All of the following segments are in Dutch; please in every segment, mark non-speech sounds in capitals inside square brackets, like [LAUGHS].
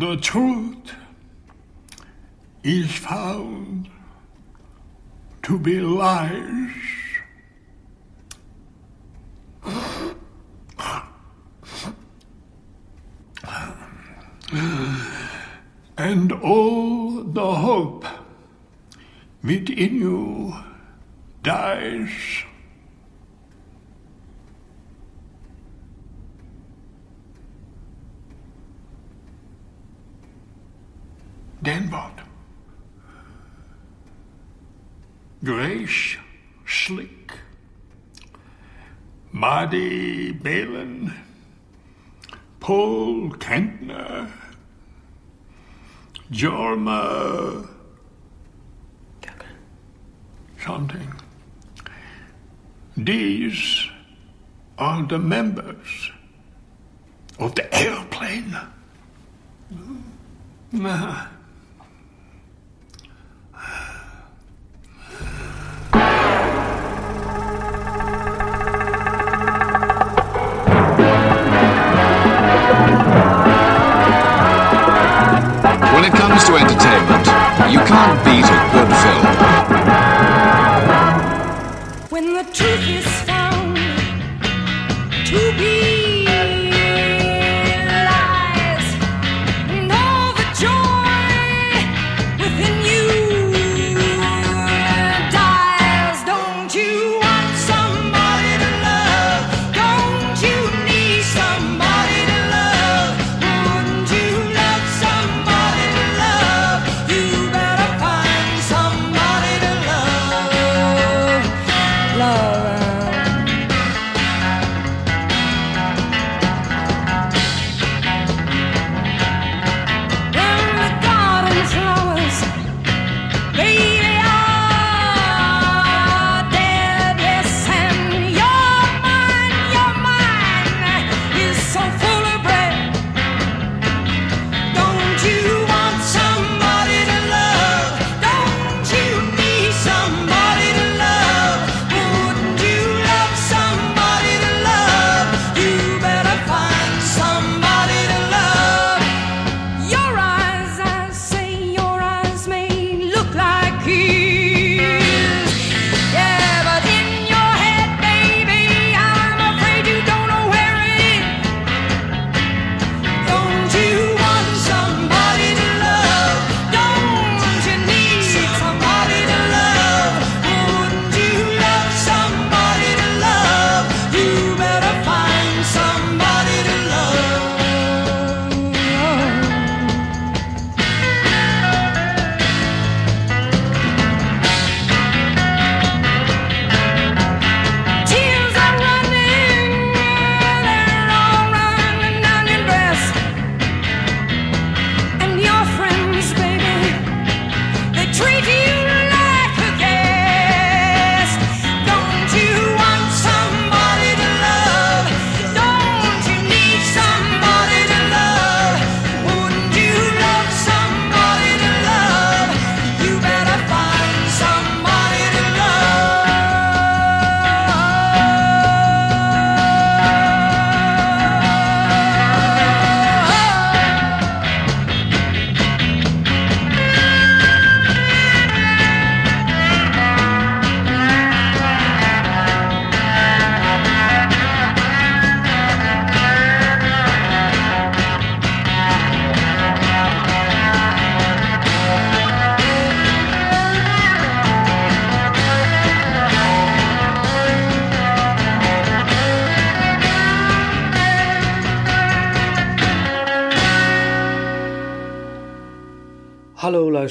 the truth is found to be lies. And all the hope within you dies.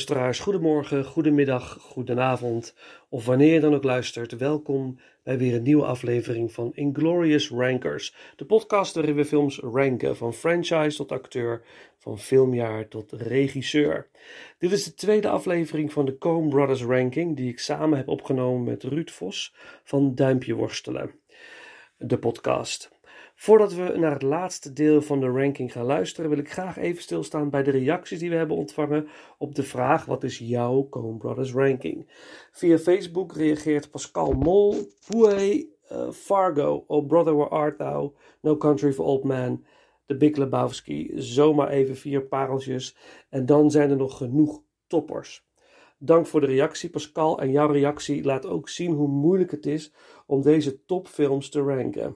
Luisteraars, goedemorgen, goedemiddag, goedenavond of wanneer je dan ook luistert. Welkom bij weer een nieuwe aflevering van Inglorious Rankers, de podcast waarin we films ranken, van franchise tot acteur, van filmjaar tot regisseur. Dit is de tweede aflevering van de Coen Brothers Ranking, die ik samen heb opgenomen met Ruud Vos van Duimpje Worstelen, de podcast. Voordat we naar het laatste deel van de ranking gaan luisteren, wil ik graag even stilstaan bij de reacties die we hebben ontvangen op de vraag: wat is jouw Coen Brothers ranking? Via Facebook reageert Pascal Mol, Pouet, eh, Fargo, Oh Brother Where Art Thou, No Country for Old Men, The Big Lebowski. Zomaar even vier pareltjes en dan zijn er nog genoeg toppers. Dank voor de reactie Pascal en jouw reactie laat ook zien hoe moeilijk het is om deze topfilms te ranken.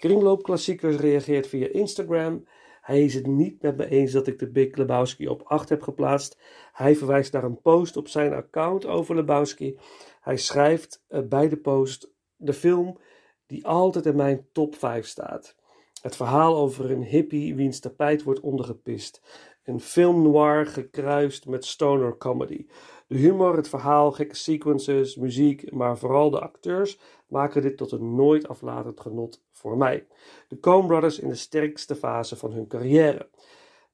Kringloopklassiekers reageert via Instagram. Hij is het niet met me eens dat ik de Big Lebowski op 8 heb geplaatst. Hij verwijst naar een post op zijn account over Lebowski. Hij schrijft eh, bij de post de film die altijd in mijn top 5 staat. Het verhaal over een hippie wiens tapijt wordt ondergepist. Een film noir gekruist met stoner comedy. De humor, het verhaal, gekke sequences, muziek, maar vooral de acteurs maken dit tot een nooit aflatend genot voor mij. De Coen Brothers in de sterkste fase van hun carrière.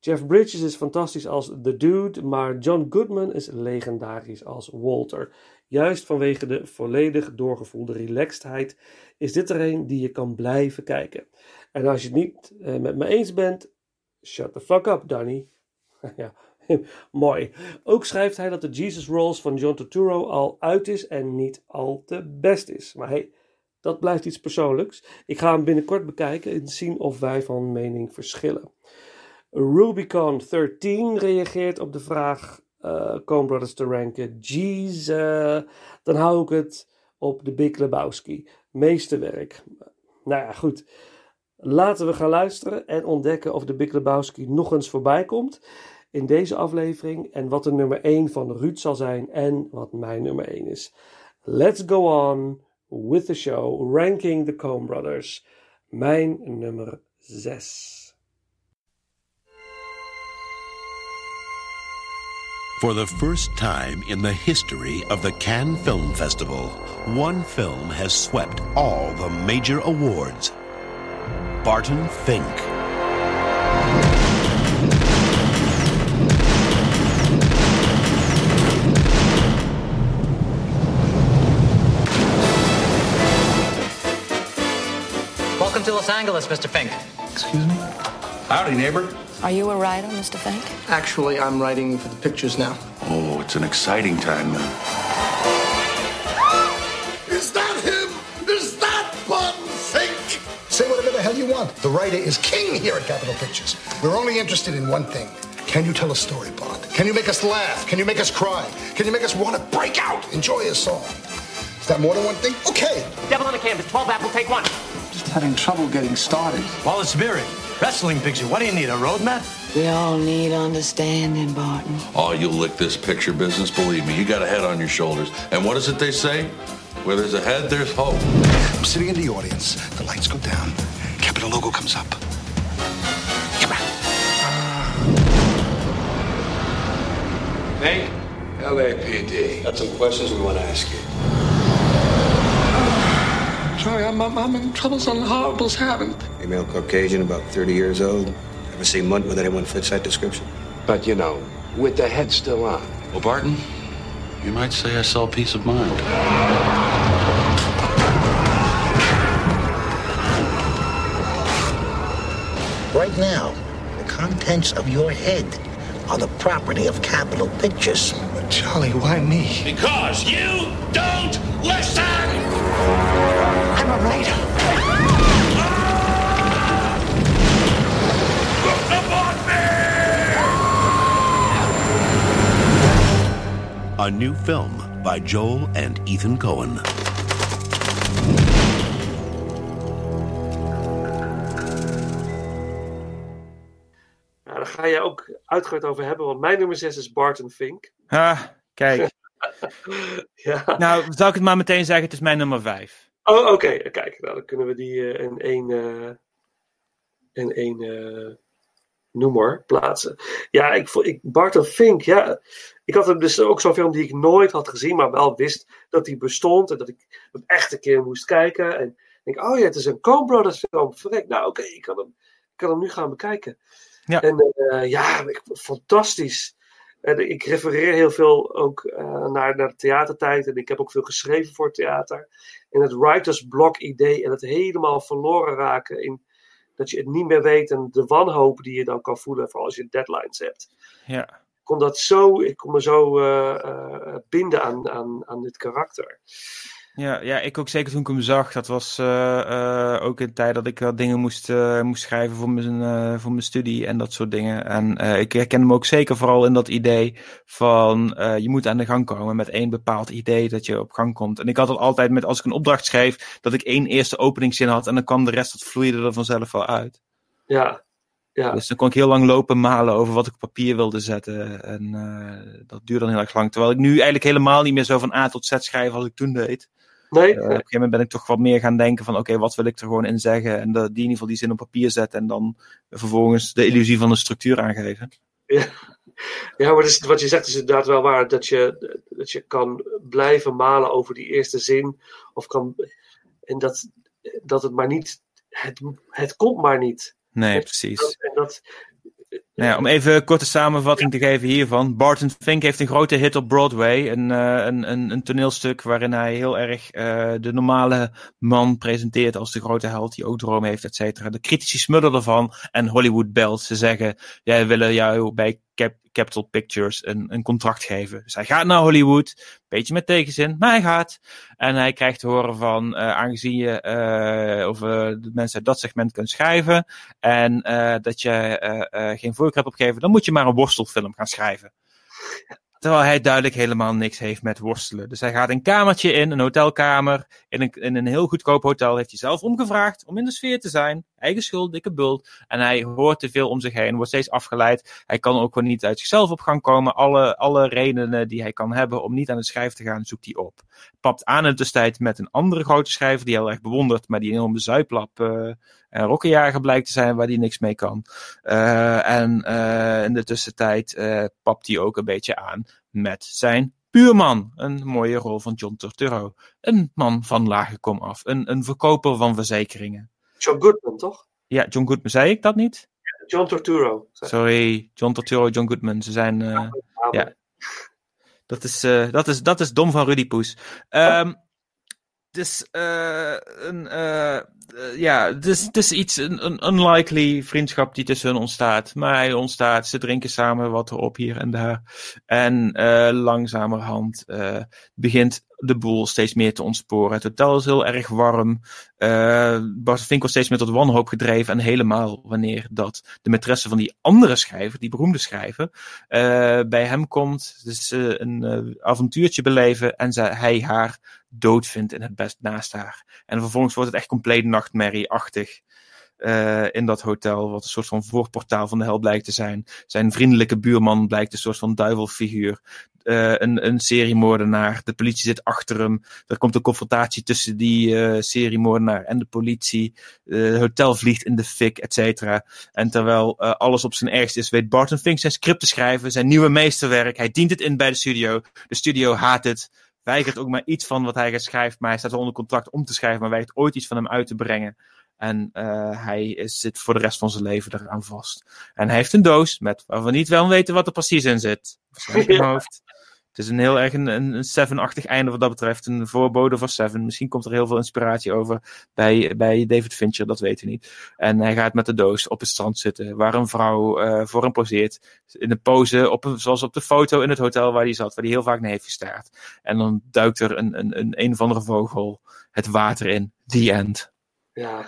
Jeff Bridges is fantastisch als The Dude, maar John Goodman is legendarisch als Walter. Juist vanwege de volledig doorgevoelde relaxedheid is dit er een die je kan blijven kijken. En als je het niet eh, met me eens bent, shut the fuck up, Danny. [LAUGHS] ja, [LAUGHS] mooi. Ook schrijft hij dat de Jesus Rolls van John Turturro al uit is en niet al te best is. Maar hey, dat blijft iets persoonlijks. Ik ga hem binnenkort bekijken en zien of wij van mening verschillen. Rubicon 13 reageert op de vraag uh, Brothers te ranken. Jeez, dan hou ik het op de Big Lebowski. Meesterwerk. Nou ja, goed. Laten we gaan luisteren en ontdekken of de Big Lebowski nog eens voorbij komt in deze aflevering en wat de nummer 1 van Ruud zal zijn en wat mijn nummer 1 is. Let's go on with the show, ranking the Coen Brothers. Mijn nummer 6. For the first time in the history of the Cannes Film Festival, one film has swept all the major awards. Barton Fink. Los Angeles, Mr. Fink. Excuse me? Howdy, neighbor. Are you a writer, Mr. Fink? Actually, I'm writing for the pictures now. Oh, it's an exciting time then. Is that him? Is that Barton Fink? Say whatever the hell you want. The writer is king here at Capitol Pictures. We're only interested in one thing. Can you tell a story, Bond? Can you make us laugh? Can you make us cry? Can you make us want to break out, enjoy a song? Is that more than one thing? Okay. Devil on the canvas, 12 apple, take one. Just having trouble getting started. Wallace Beery, wrestling picture. What do you need, a roadmap? We all need understanding, Barton. Oh, you'll lick this picture business, believe me. You got a head on your shoulders. And what is it they say? Where there's a head, there's hope. I'm sitting in the audience. The lights go down. Capitol logo comes up. Come on. Fink? LAPD. Got some questions we want to ask you. Sorry, I'm, I'm, I'm in trouble. Something horrible's happened. Female Caucasian, about 30 years old. Ever seen Munt with anyone fits that description? But, you know, with the head still on. Well, Barton, you might say I sell peace of mind. Right now, the contents of your head are the property of Capitol Pictures. Charlie, why me? Because you don't listen! I'm a writer. A new film by Joel and Ethan Cohen. Nou, daar ga je ook uitgebreid over hebben, want mijn nummer 6 is Barton Fink. Ah, kijk. [LAUGHS] ja. Nou, zal ik het maar meteen zeggen, het is mijn nummer 5. Oh, oké. Kijk, nou, dan kunnen we die eh, in één, eh, in één eh, noemer plaatsen. Ja, ik, vond- ik, Barton Fink, ja. Ik had hem dus ook zo'n film die ik nooit had gezien, maar wel wist dat hij bestond en dat ik hem echt een keer moest kijken. En ik denk, oh ja, het is een Coen Brothers film. Verrek, nou oké, ik, kan hem, ik kan hem nu gaan bekijken. Ja. En ja, ik, fantastisch. En ik refereer heel veel ook naar, naar de theatertijd. En ik heb ook veel geschreven voor theater. En het writer's block idee en het helemaal verloren raken in dat je het niet meer weet en de wanhoop die je dan kan voelen, vooral als je deadlines hebt. Ja. Ik kon, dat zo, ik kon me zo eh, eh, binden aan, aan, aan dit karakter. Ja, ja, ik ook zeker toen ik hem zag. Dat was eh, eh, ook in de tijd dat ik wel dingen moest, eh, moest schrijven voor mijn, voor mijn studie en dat soort dingen. En ik herken hem ook zeker vooral in dat idee van je moet aan de gang komen met één bepaald idee dat je op gang komt. En ik had het altijd met als ik een opdracht schreef, dat ik één eerste openingszin had en dan kwam de rest, dat vloeide er vanzelf wel uit. Ja, ja. Dus dan kon ik heel lang lopen malen over wat ik op papier wilde zetten. En dat duurde dan heel erg lang. Terwijl ik nu eigenlijk helemaal niet meer zo van A tot Z schrijf als ik toen deed. Nee? Eh, op een gegeven moment ben ik toch wat meer gaan denken van oké, wat wil ik er gewoon in zeggen? En de, die in ieder geval die zin op papier zetten en dan vervolgens de illusie van de structuur aangeven. Ja, ja maar wat je zegt is inderdaad wel waar. Dat je, dat je kan blijven malen over die eerste zin. Of kan, en dat, dat het maar niet. Het, het komt maar niet. Nee, precies. Dat, en dat, Nou om even een korte samenvatting te geven hiervan. Barton Fink heeft een grote hit op Broadway. Een, eh, een, een, een toneelstuk waarin hij heel erg eh, de normale man presenteert als de grote held die ook dromen heeft, et cetera. De critici smullen ervan en Hollywood belt. Ze zeggen, jij willen jou bij Cap Capital Pictures een, een contract geven. Dus hij gaat naar Hollywood, beetje met tegenzin, maar hij gaat. En hij krijgt te horen van, eh, aangezien je eh, over de mensen uit dat segment kunt schrijven en eh, dat je geen voorkeur hebt opgegeven, dan moet je maar een worstelfilm gaan schrijven. Terwijl hij duidelijk helemaal niks heeft met worstelen. Dus hij gaat een kamertje in, een hotelkamer. In een, in een heel goedkoop hotel heeft hij zelf omgevraagd om in de sfeer te zijn. Eigen schuld, dikke bult. En hij hoort te veel om zich heen, wordt steeds afgeleid. Hij kan ook gewoon niet uit zichzelf op gang komen. Alle, alle redenen die hij kan hebben om niet aan het schrijven te gaan, zoekt hij op. Papt aan in de tussentijd met een andere grote schrijver die heel erg bewondert, maar die een enorme zuiplap uh, en rokkenjager blijkt te zijn waar hij niks mee kan. Uh, en uh, in de tussentijd papt hij ook een beetje aan met zijn buurman. Een mooie rol van John Turturro. Een man van lage kom af. Een, een verkoper van verzekeringen. John Goodman, toch? Ja, John Goodman. Zei ik dat niet? John Turturro. Sorry, John Turturro, John Goodman. Ze zijn... Uh, ja. Dat is, uh, dat, is, dat is dom van Rudy Poes. Um, dus uh, een, uh, ja, dus het is iets, een, een unlikely vriendschap die tussen hen ontstaat. Maar hij ontstaat, ze drinken samen wat erop hier en daar. En langzamerhand begint de boel steeds meer te ontsporen. Het hotel is heel erg warm. Uh, Bart Vink wordt steeds meer tot wanhoop gedreven. En helemaal wanneer dat de maîtresse van die andere schrijver, die beroemde schrijver, uh, bij hem komt. Dus uh, een avontuurtje beleven. En hij haar dood vindt in het best naast haar. En vervolgens wordt het echt compleet nachtmerrieachtig. Uh, in dat hotel, wat een soort van voorportaal van de hel blijkt te zijn. Zijn vriendelijke buurman blijkt een soort van duivelfiguur. Uh, een, een seriemoordenaar. De politie zit achter hem. Er komt een confrontatie tussen die uh, seriemoordenaar en de politie. Het hotel vliegt in de fik, et cetera. En terwijl alles op zijn ergst is, weet Barton Fink zijn script te schrijven. Zijn nieuwe meesterwerk. Hij dient het in bij de studio. De studio haat het. Weigert ook maar iets van wat hij schrijft. Maar hij staat onder contract om te schrijven. Maar weigert ooit iets van hem uit te brengen. En uh, hij is, zit voor de rest van zijn leven eraan vast. En hij heeft een doos met waarvan we niet wel weten wat er precies in zit. Waarschijnlijk in [LAUGHS] mijn hoofd. Het is een heel erg een, een Seven-achtig einde wat dat betreft. Een voorbode van Seven. Misschien komt er heel veel inspiratie over bij, bij David Fincher, dat weten we niet. En hij gaat met de doos op het strand zitten, waar een vrouw uh, voor hem poseert. In een pose, op een, zoals op de foto in het hotel waar hij zat, waar hij heel vaak naar heeft gestaard. En dan duikt er een, een, een, een of andere vogel het water in. The end. Ja,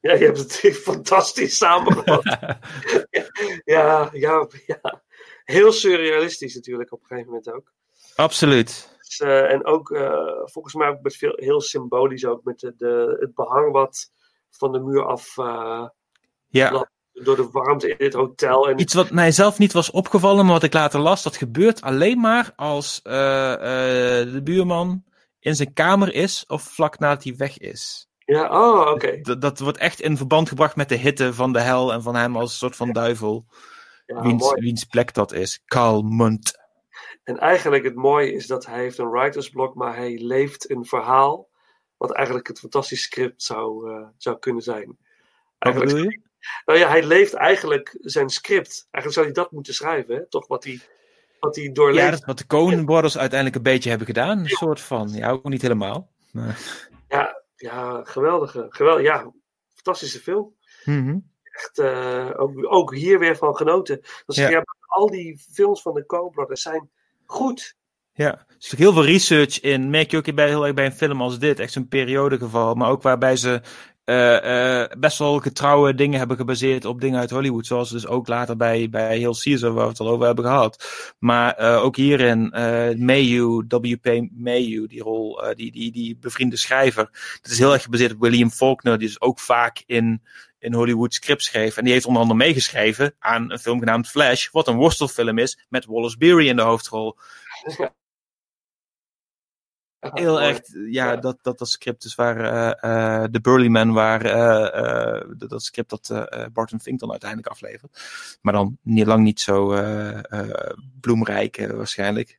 ja, je hebt het [LAUGHS] fantastisch samengevat. [LAUGHS] ja, ja, ja. Heel surrealistisch natuurlijk op een gegeven moment ook. Absoluut. Dus, uh, en ook uh, volgens mij ook met veel, heel symbolisch ook met de, de, het behang wat van de muur af uh, ja. door de warmte in het hotel. En... Iets wat mij zelf niet was opgevallen, maar wat ik later las, dat gebeurt alleen maar als de buurman in zijn kamer is of vlak nadat hij weg is. Ja, oh, oké. Okay. Dat, dat wordt echt in verband gebracht met de hitte van de hel en van hem als een soort van duivel. Ja, wiens, wiens, plek dat is. Carl Munt. En eigenlijk het mooie is dat hij heeft een writersblok, maar hij leeft een verhaal. Wat eigenlijk het fantastische script zou, uh, zou kunnen zijn. Eigenlijk, wat je? Nou ja, hij leeft eigenlijk zijn script. Eigenlijk zou hij dat moeten schrijven, hè? toch? Wat hij, wat hij doorleeft. Ja, dat is wat de Coen Brothers uiteindelijk een beetje hebben gedaan. Een soort van. Ja, ook niet helemaal. Maar... Ja, ja, geweldige. Geweld, ja, fantastische film. Mm -hmm. Echt, uh, ook, ook, hier weer van genoten. Dat ja. ja. al die films van de Coen Brothers zijn goed. Ja, er zit heel veel research in. Merk je ook bij, heel erg bij een film als dit. Echt zo'n periodegeval. Maar ook waarbij ze eh, best wel getrouwe dingen hebben gebaseerd op dingen uit Hollywood. Zoals dus ook later bij, bij Heel Caesar, waar we het al over hebben gehad. Maar eh, ook hierin, uh, Mayhew, W.P. Mayhew, die rol, die, die, die bevriende schrijver. Dat is heel erg gebaseerd op William Faulkner, die dus ook vaak in, in Hollywood scripts schreef. En die heeft onder andere meegeschreven aan een film genaamd Flash, wat een worstelfilm is, met Wallace Beery in de hoofdrol. Heel echt, ja, Dat, dat dat script is waar uh, uh, The Burly Man, waar uh, dat, dat script dat Barton Fink dan uiteindelijk aflevert. Maar dan niet, lang niet zo bloemrijk waarschijnlijk.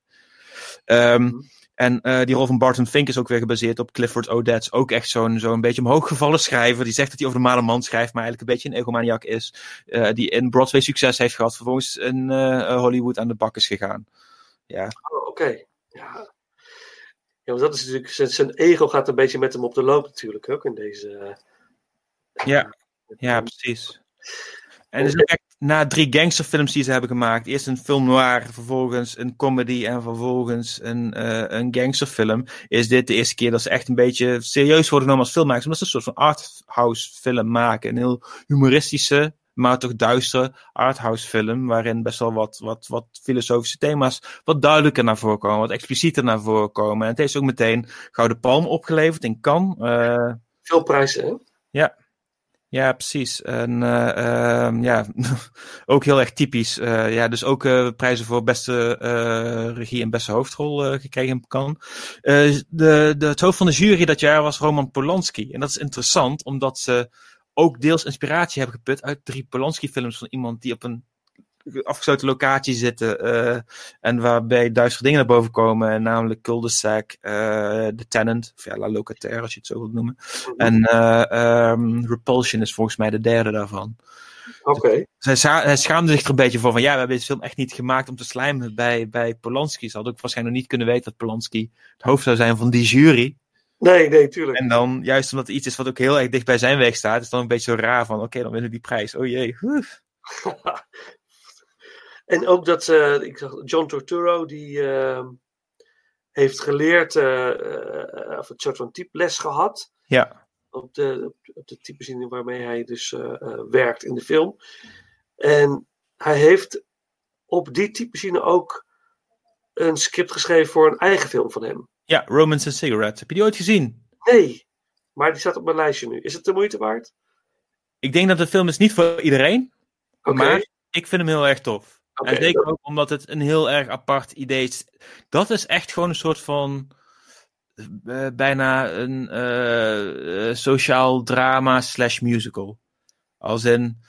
Um, mm. En uh, die rol van Barton Fink is ook weer gebaseerd op Clifford Odets. Ook echt zo'n zo'n beetje omhooggevallen schrijver. Die zegt dat hij over de male man schrijft, maar eigenlijk een beetje een egomaniac is. Uh, die in Broadway succes heeft gehad, vervolgens in uh, Hollywood aan de bak is gegaan. Ja. Oh, Oké. Okay. Ja. Ja, want dat is natuurlijk, zijn, zijn, ego gaat een beetje met hem op de loop natuurlijk ook in deze. Ja, ja precies. En dus ook na drie gangsterfilms die ze hebben gemaakt. Eerst een film noir, vervolgens een comedy en vervolgens een, uh, een gangsterfilm. Is dit de eerste keer dat ze echt een beetje serieus worden genomen als filmmakers. Omdat ze een soort van arthouse film maken. Een heel humoristische, maar toch duistere arthouse film. Waarin best wel wat, wat, wat filosofische thema's wat duidelijker naar voren komen. Wat explicieter naar voren komen. En het heeft ook meteen Gouden Palm opgeleverd in Cannes. Uh, Veel prijzen, hè? Ja. Ja, precies. En uh, uh, ja, [LAUGHS] ook heel erg typisch. Uh, ja, dus ook prijzen voor beste regie en beste hoofdrol gekregen in Cannes. de, de, het hoofd van de jury dat jaar was Roman Polanski. En dat is interessant, omdat ze ook deels inspiratie hebben geput uit drie Polanski-films van iemand die op een afgesloten locatie zitten uh, en waarbij duistere dingen naar boven komen, namelijk Cul-de-sac, uh, The Tenant, of ja, La Locataire als je het zo wilt noemen. En uh, um, Repulsion is volgens mij de derde daarvan. Oké. Okay. Dus hij, hij, schaamde zich er een beetje voor van ja, we hebben deze film echt niet gemaakt om te slijmen bij, bij Polanski. Ze hadden ook waarschijnlijk nog niet kunnen weten dat Polanski het hoofd zou zijn van die jury. Nee, nee, tuurlijk. En dan, juist omdat het iets is wat ook heel erg dicht bij zijn weg staat, is dan een beetje zo raar van, oké, okay, dan winnen we die prijs. Oh jee. [LAUGHS] En ook dat uh, ik zag John Torturo, die uh, heeft geleerd, uh, of een soort van typles gehad. Ja. Op de, op de waarmee hij dus werkt in de film. En hij heeft op die typezine ook een script geschreven voor een eigen film van hem. Ja, Romance and Cigarettes. Heb je die ooit gezien? Nee, maar die staat op mijn lijstje nu. Is het de moeite waard? Ik denk dat de film is niet voor iedereen. Okay. Maar ik vind hem heel erg tof. Okay, en zeker ook omdat het een heel erg apart idee is. Dat is echt gewoon een soort van. Uh, bijna een uh, sociaal drama slash musical. Als in.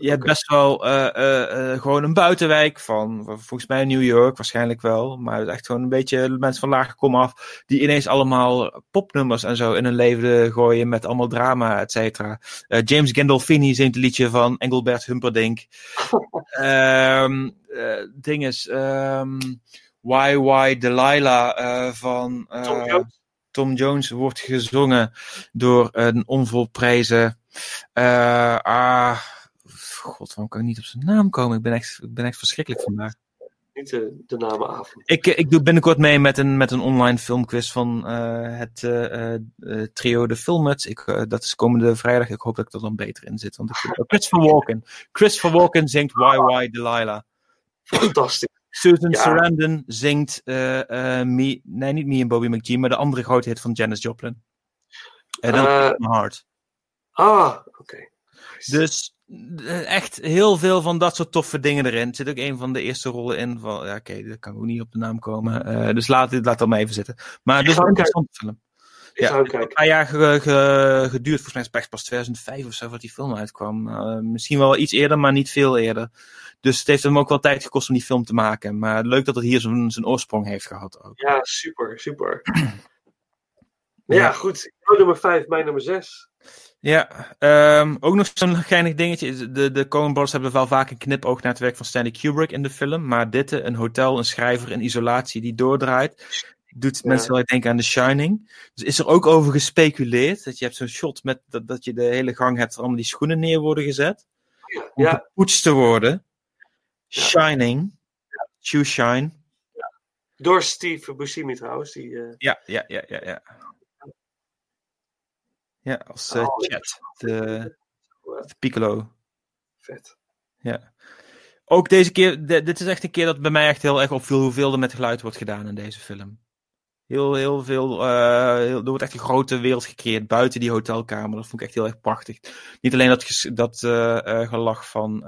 Je hebt best wel uh, gewoon een buitenwijk van, volgens mij New York, waarschijnlijk wel. Maar het is echt gewoon een beetje mensen van laag komen af. Die ineens allemaal popnummers en zo in hun leven gooien met allemaal drama, et cetera. James Gandolfini zingt een liedje van Engelbert Humperdinck. um, [LAUGHS] ding is, um, Why Why Delilah van Tom Jones. Tom Jones wordt gezongen door een onvolprezen. ah, God, waarom kan ik niet op zijn naam komen? Ik ben echt, ik ben echt verschrikkelijk vandaag. Niet de, de namenavond. Ik, ik doe binnenkort mee met een, met een online filmquiz van uh, het uh, trio de Filmets. Ik, dat is komende vrijdag. Ik hoop dat ik er dan beter in zit. Want ik vind, Christopher Walken. Christopher Walken zingt Why Why Delilah. Fantastisch. Susan ja. Sarandon zingt me, nee, niet Me en Bobby McGee, maar de andere grote hit van Janis Joplin. En dan Heart. Ah, oké. Okay. Dus echt heel veel van dat soort toffe dingen erin. Er zit ook een van de eerste rollen in. Van, ja, oké, okay, dat kan ook niet op de naam komen. Uh, dus laat, laat dat maar even zitten. Maar dus een interessante film. Ja, een paar jaar ge, ge, geduurd. Volgens mij is het pas 2005 of zo dat die film uitkwam. Uh, misschien wel iets eerder, maar niet veel eerder. Dus het heeft hem ook wel tijd gekost om die film te maken. Maar leuk dat het hier zijn, zijn oorsprong heeft gehad ook. Ja, super, super. [CLEARS THROAT] ja, ja, goed. Nummer 5, mijn nummer 6. Ja, um, ook nog zo'n geinig dingetje. De, de Coen Brothers hebben wel vaak een knipoog naar het werk van Stanley Kubrick in de film. Maar dit, een hotel, een schrijver, een isolatie die doordraait, doet ja. mensen wel denken aan The Shining. Dus is er ook over gespeculeerd dat je hebt zo'n shot met dat, dat je de hele gang hebt, allemaal die schoenen neer worden gezet. Ja. Om gepoetst te worden. Shining. Shoe Shine. Door Steve Buscemi trouwens. Die, eh, Ja, ja, ja, ja, ja. Ja, als eh, Oh, chat. De, de Piccolo. vet. Ja. Ook deze keer, de- dit is echt een keer dat bij mij echt heel erg opviel hoeveel er met geluid wordt gedaan in deze film. Heel, heel veel, eh, heel, er wordt echt een grote wereld gecreëerd buiten die hotelkamer. Dat vond ik echt heel erg prachtig. Niet alleen dat, dat eh, gelach van,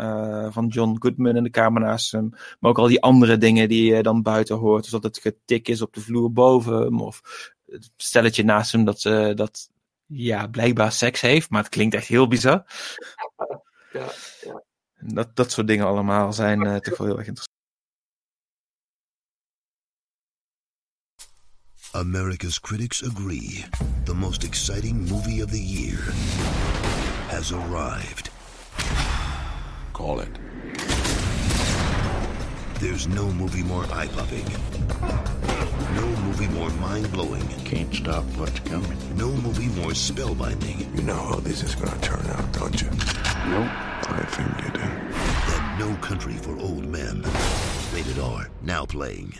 van John Goodman in de kamer naast hem, maar ook al die andere dingen die je dan buiten hoort. Dus dat het getik is op de vloer boven hem, of het stelletje naast hem dat, dat ja, blijkbaar seks heeft, maar het klinkt echt heel bizar. [LAUGHS] Ja, ja. Dat, dat soort dingen allemaal zijn eh, toch wel heel erg interessant. America's critics agree the most exciting movie of the year has arrived. Call it. There's no movie more eye popping, no movie more mind blowing. Can't stop what's coming. No movie more spellbinding. You know how this is gonna turn out, don't you? Nope. I think you do. That No Country for Old Men. Rated R. Now playing.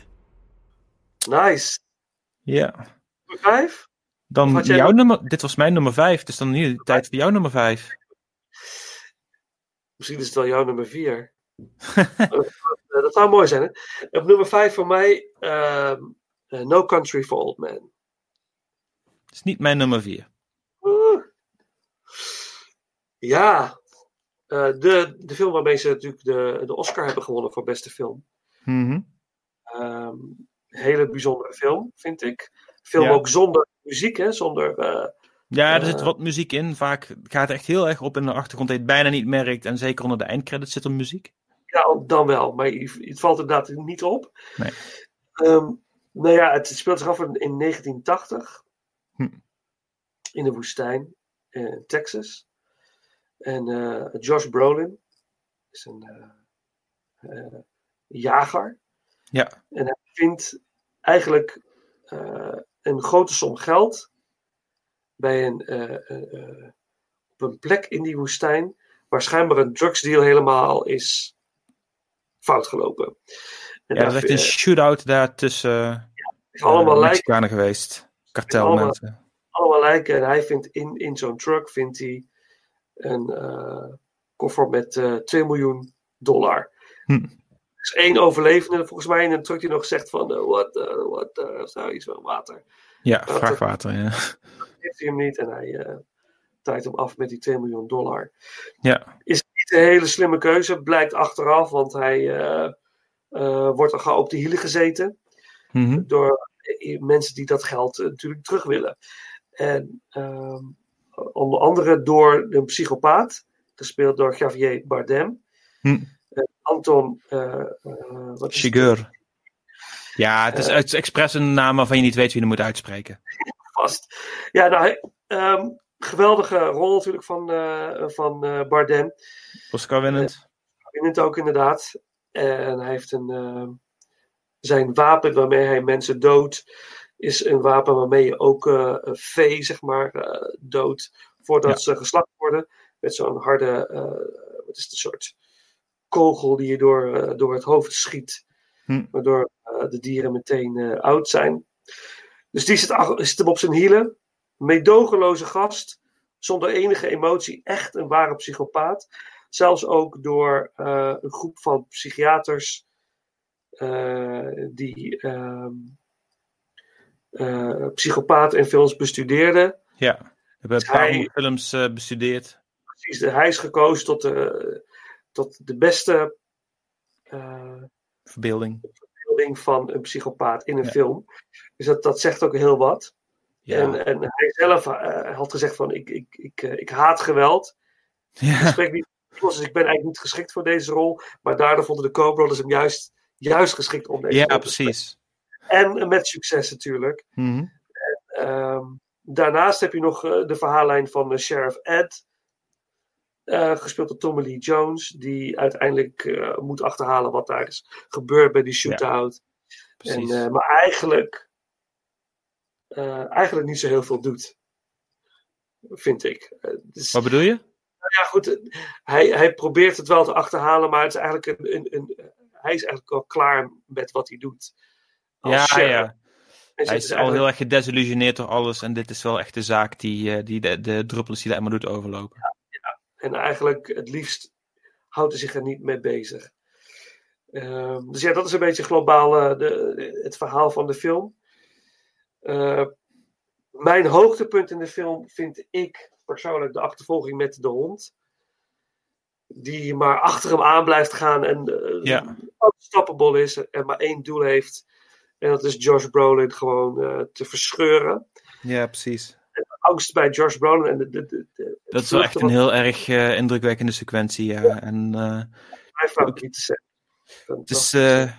Nice. Ja. Nummer Vijf? Dan jouw nog- nummer, dit was mijn nummer 5, dus dan nu tijd voor jouw nummer 5. Misschien is het wel jouw nummer vier. [LAUGHS] Eh, dat zou mooi zijn, hè? Op nummer vijf voor mij ehm, eh, No Country for Old Men. Het is niet mijn nummer 4. Oeh. Ja, eh, de, de film waarmee ze natuurlijk de, de Oscar hebben gewonnen voor beste film. Ehm, hele bijzondere film, vind ik. Film Ja. ook zonder muziek, hè? Zonder. eh, Ja, er zit eh, wat muziek in. Vaak gaat het echt heel erg op in de achtergrond. Dat je het bijna niet merkt. En zeker onder de eindcredits zit er muziek. Ja, dan wel, maar het valt inderdaad niet op. Nee. Ehm, nou ja, het speelt zich af in, in 1980 Hm. in de woestijn in Texas. En eh, Josh Brolin is een eh, eh, jager. Ja. En hij vindt eigenlijk eh, een grote som geld bij een, eh, eh, eh, op een plek in die woestijn waar schijnbaar een drugsdeal helemaal is fout gelopen. En Ja, er is echt een eh, shootout daar tussen is allemaal eh, lijken. Geweest. Kartelmensen. allemaal lijken. En hij vindt in, in zo'n truck vindt hij een eh, koffer met eh 2 miljoen dollar. Hm. Er is één overlevende volgens mij in een truck die nog zegt van eh, wat, eh, wat, eh, nou iets van water. Ja, Dat- vrachtwater. Ja. heeft hij hem niet en hij eh taait hem af met die 2 miljoen dollar. ja. Is niet een hele slimme keuze, blijkt achteraf, want hij eh, eh, wordt er gauw op de hielen gezeten Mhm. door eh, mensen die dat geld eh, natuurlijk terug willen. En ehm, onder andere door een psychopaat, gespeeld door Javier Bardem. Hm. Eh, Anton, eh, eh, wat het? Ja, het is Eh. uit expres een naam waarvan je niet weet wie je moet uitspreken. vast. Ja, nou, ehm, geweldige rol natuurlijk van, eh, van eh, Bardem. Oscar winnend. Winnend ook inderdaad. En hij heeft een. ehm, zijn wapen waarmee hij mensen doodt. Is een wapen waarmee je ook een vee, zeg maar, eh, doodt. Voordat Ja. ze geslacht worden. Met zo'n harde. eh, wat is het, een soort kogel die je door, door het hoofd schiet. Hm. Waardoor de dieren meteen oud zijn. Dus die zit, zit hem op zijn hielen. Meedogenloze gast. Zonder enige emotie. Echt een ware psychopaat. Zelfs ook door eh, een groep van psychiaters. eh, die eh, psychopaten in films bestudeerden. Ja. We hebben een Hij- films bestudeerd. Precies, hij is gekozen tot de, tot de beste Verbeelding. verbeelding van een psychopaat in een Ja. film. Dus dat, dat zegt ook heel wat. Ja. En, en hij zelf had gezegd van ik, ik, ik, ik haat geweld. Ja. Ik spreek niet dus ik ben eigenlijk niet geschikt voor deze rol. Maar daardoor vonden de Co-Brothers hem juist, juist geschikt om deze Ja, rol te precies. En met succes natuurlijk. Mhm. Ehm, daarnaast heb je nog eh, de verhaallijn van eh, Sheriff Ed. eh, gespeeld door Tommy Lee Jones. Die uiteindelijk eh, moet achterhalen wat daar is gebeurd bij die shootout. en, Precies. eh, maar eigenlijk, eh, eigenlijk niet zo heel veel doet. Vind ik. Eh, dus- Wat bedoel je? Nou ja, goed. eh, Hij, hij probeert het wel te achterhalen, maar het is eigenlijk een, een, een, hij is eigenlijk al klaar met wat hij doet. Ja, sheriff. ja. Hij zit is dus al heel erg gedesillusioneerd door alles. En dit is wel echt de zaak die, eh, die de, de druppels die hij maar doet overlopen. En eigenlijk het liefst houdt hij zich er niet mee bezig. Ehm, dus ja, dat is een beetje globaal eh, de, het verhaal van de film. Eh, mijn hoogtepunt in de film vind ik persoonlijk de achtervolging met de hond. Die maar achter hem aan blijft gaan en uh, Ja. unstoppable is en maar één doel heeft. En dat is Josh Brolin gewoon eh, te verscheuren. Ja, precies. De angst bij Josh Brolin en de, de, de, de- Dat is wel echt een heel erg eh, indrukwekkende sequentie, ja. En, eh, Mijn favoriete scène. het is eh,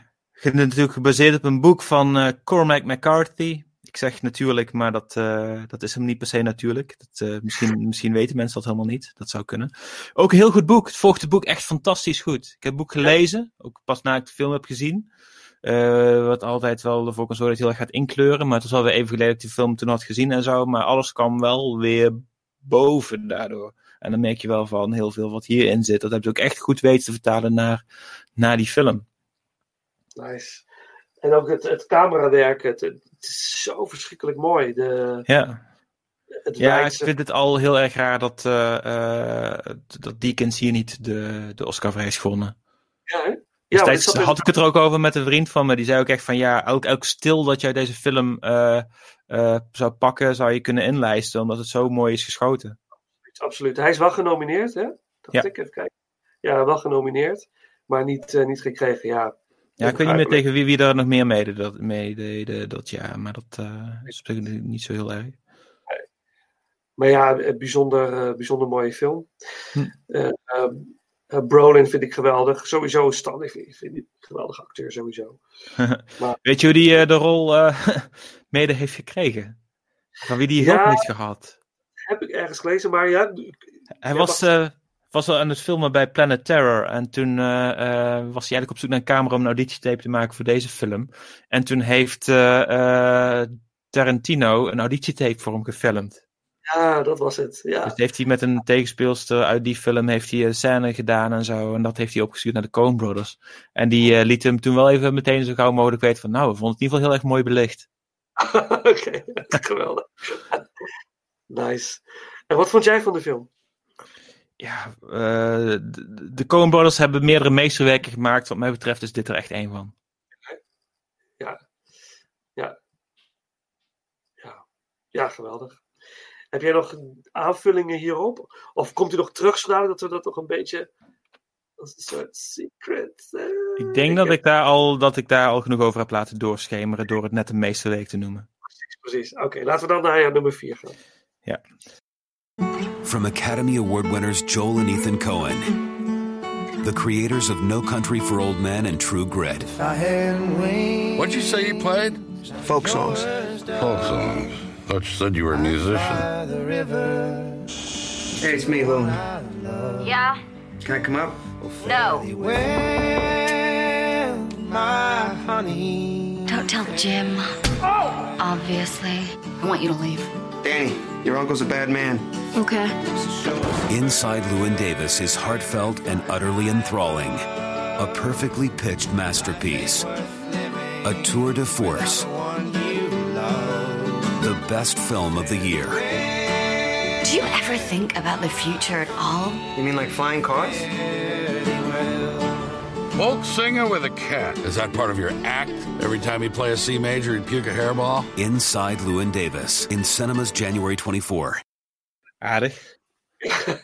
natuurlijk gebaseerd op een boek van eh, Cormac McCarthy. Ik zeg natuurlijk, maar dat, eh, dat is hem niet per se natuurlijk. Dat, eh, misschien, misschien weten mensen dat helemaal niet. Dat zou kunnen. Ook een heel goed boek. Het volgt het boek echt fantastisch goed. Ik heb het boek gelezen, ook pas na ik de film heb gezien. Eh, wat altijd wel ervoor kan zorgen dat heel erg gaat inkleuren. Maar het was alweer even geleden dat ik die film toen had gezien en zo. Maar alles kwam wel weer boven daardoor. En dan merk je wel van heel veel wat hierin zit. Dat heb je ook echt goed weten te vertalen naar, naar die film. Nice. En ook het, het camerawerk, het, het is zo verschrikkelijk mooi. De, Ja. het Ja, ik vind het al heel erg raar dat, eh, eh, dat Deakins hier niet de, de Oscar voor heeft gewonnen. Ja, hè? Ja, had ik het er ook over met een vriend van me. Die zei ook echt van ja, elk, elk stil dat jij deze film eh, zou pakken, zou je kunnen inlijsten. Omdat het zo mooi is geschoten. Absoluut. Hij is wel genomineerd, hè? Dat Ja. ik even kijken. Ja, wel genomineerd, maar niet, niet gekregen. Ja, Ja, ik weet niet meer tegen wie, wie er nog meer meededen dat, meededen dat jaar. Maar dat eh, is op zich niet zo heel erg. Maar ja, een bijzonder, eh, bijzonder mooie film. Hm. Eh, ehm, eh, Brolin vind ik geweldig. Sowieso Stan, ik vind, ik vind die een geweldige acteur, sowieso. [LAUGHS] Maar- Weet je hoe die de rol [LAUGHS] mede heeft gekregen? Van wie die hulp Ja. heeft gehad? Heb ik ergens gelezen, maar ja. Hij was. Was al aan het filmen bij Planet Terror. En toen eh, eh, was hij eigenlijk op zoek naar een camera om een auditietape te maken voor deze film. En toen heeft eh, Tarantino een auditietape voor hem gefilmd. Ja, dat was het. Ja. Dus heeft hij met een tegenspeelster uit die film heeft hij een scène gedaan en zo. En dat heeft hij opgestuurd naar de Coen Brothers. En die liet hem toen wel even meteen zo gauw mogelijk weten van... Nou, we vonden het in ieder geval heel erg mooi belicht. [LAUGHS] Oké, [LAUGHS] geweldig. [LAUGHS] nice. En wat vond jij van de film? Ja, eh, de, de Coen Brothers hebben meerdere meesterwerken gemaakt. Wat mij betreft is dit er echt één van. Ja. Ja. Ja. Ja, geweldig. Heb jij nog aanvullingen hierop? Of komt u nog terug zodat dat we dat nog een beetje als een soort secret. eh, Ik denk dat ik, daar al, dat ik daar al genoeg over heb laten doorschemeren door het net een meesterwerk te noemen. Precies. Oké, laten we dan naar ja, nummer 4 gaan. Ja. From Academy Award winners Joel and Ethan Cohen, the creators of No Country for Old Men and True Grit. What'd you say you played? Folk songs. Folk songs. Thought you said you were a musician. Hey, it's me, Lou. Yeah? Can I come up? No. My honey. Don't tell Jim. Oh! Obviously. I want you to leave. Danny, your uncle's a bad man. Okay. Inside Lewin Davis is heartfelt and utterly enthralling. A perfectly pitched masterpiece. A tour de force. The best film of the year. Do you ever think about the future at all? You mean like flying cars? Folk singer with a cat. Is that part of your act? Every time you play a C major, you puke a hairball? Inside Lewin Davis in cinemas January 24. Aardig. [LAUGHS]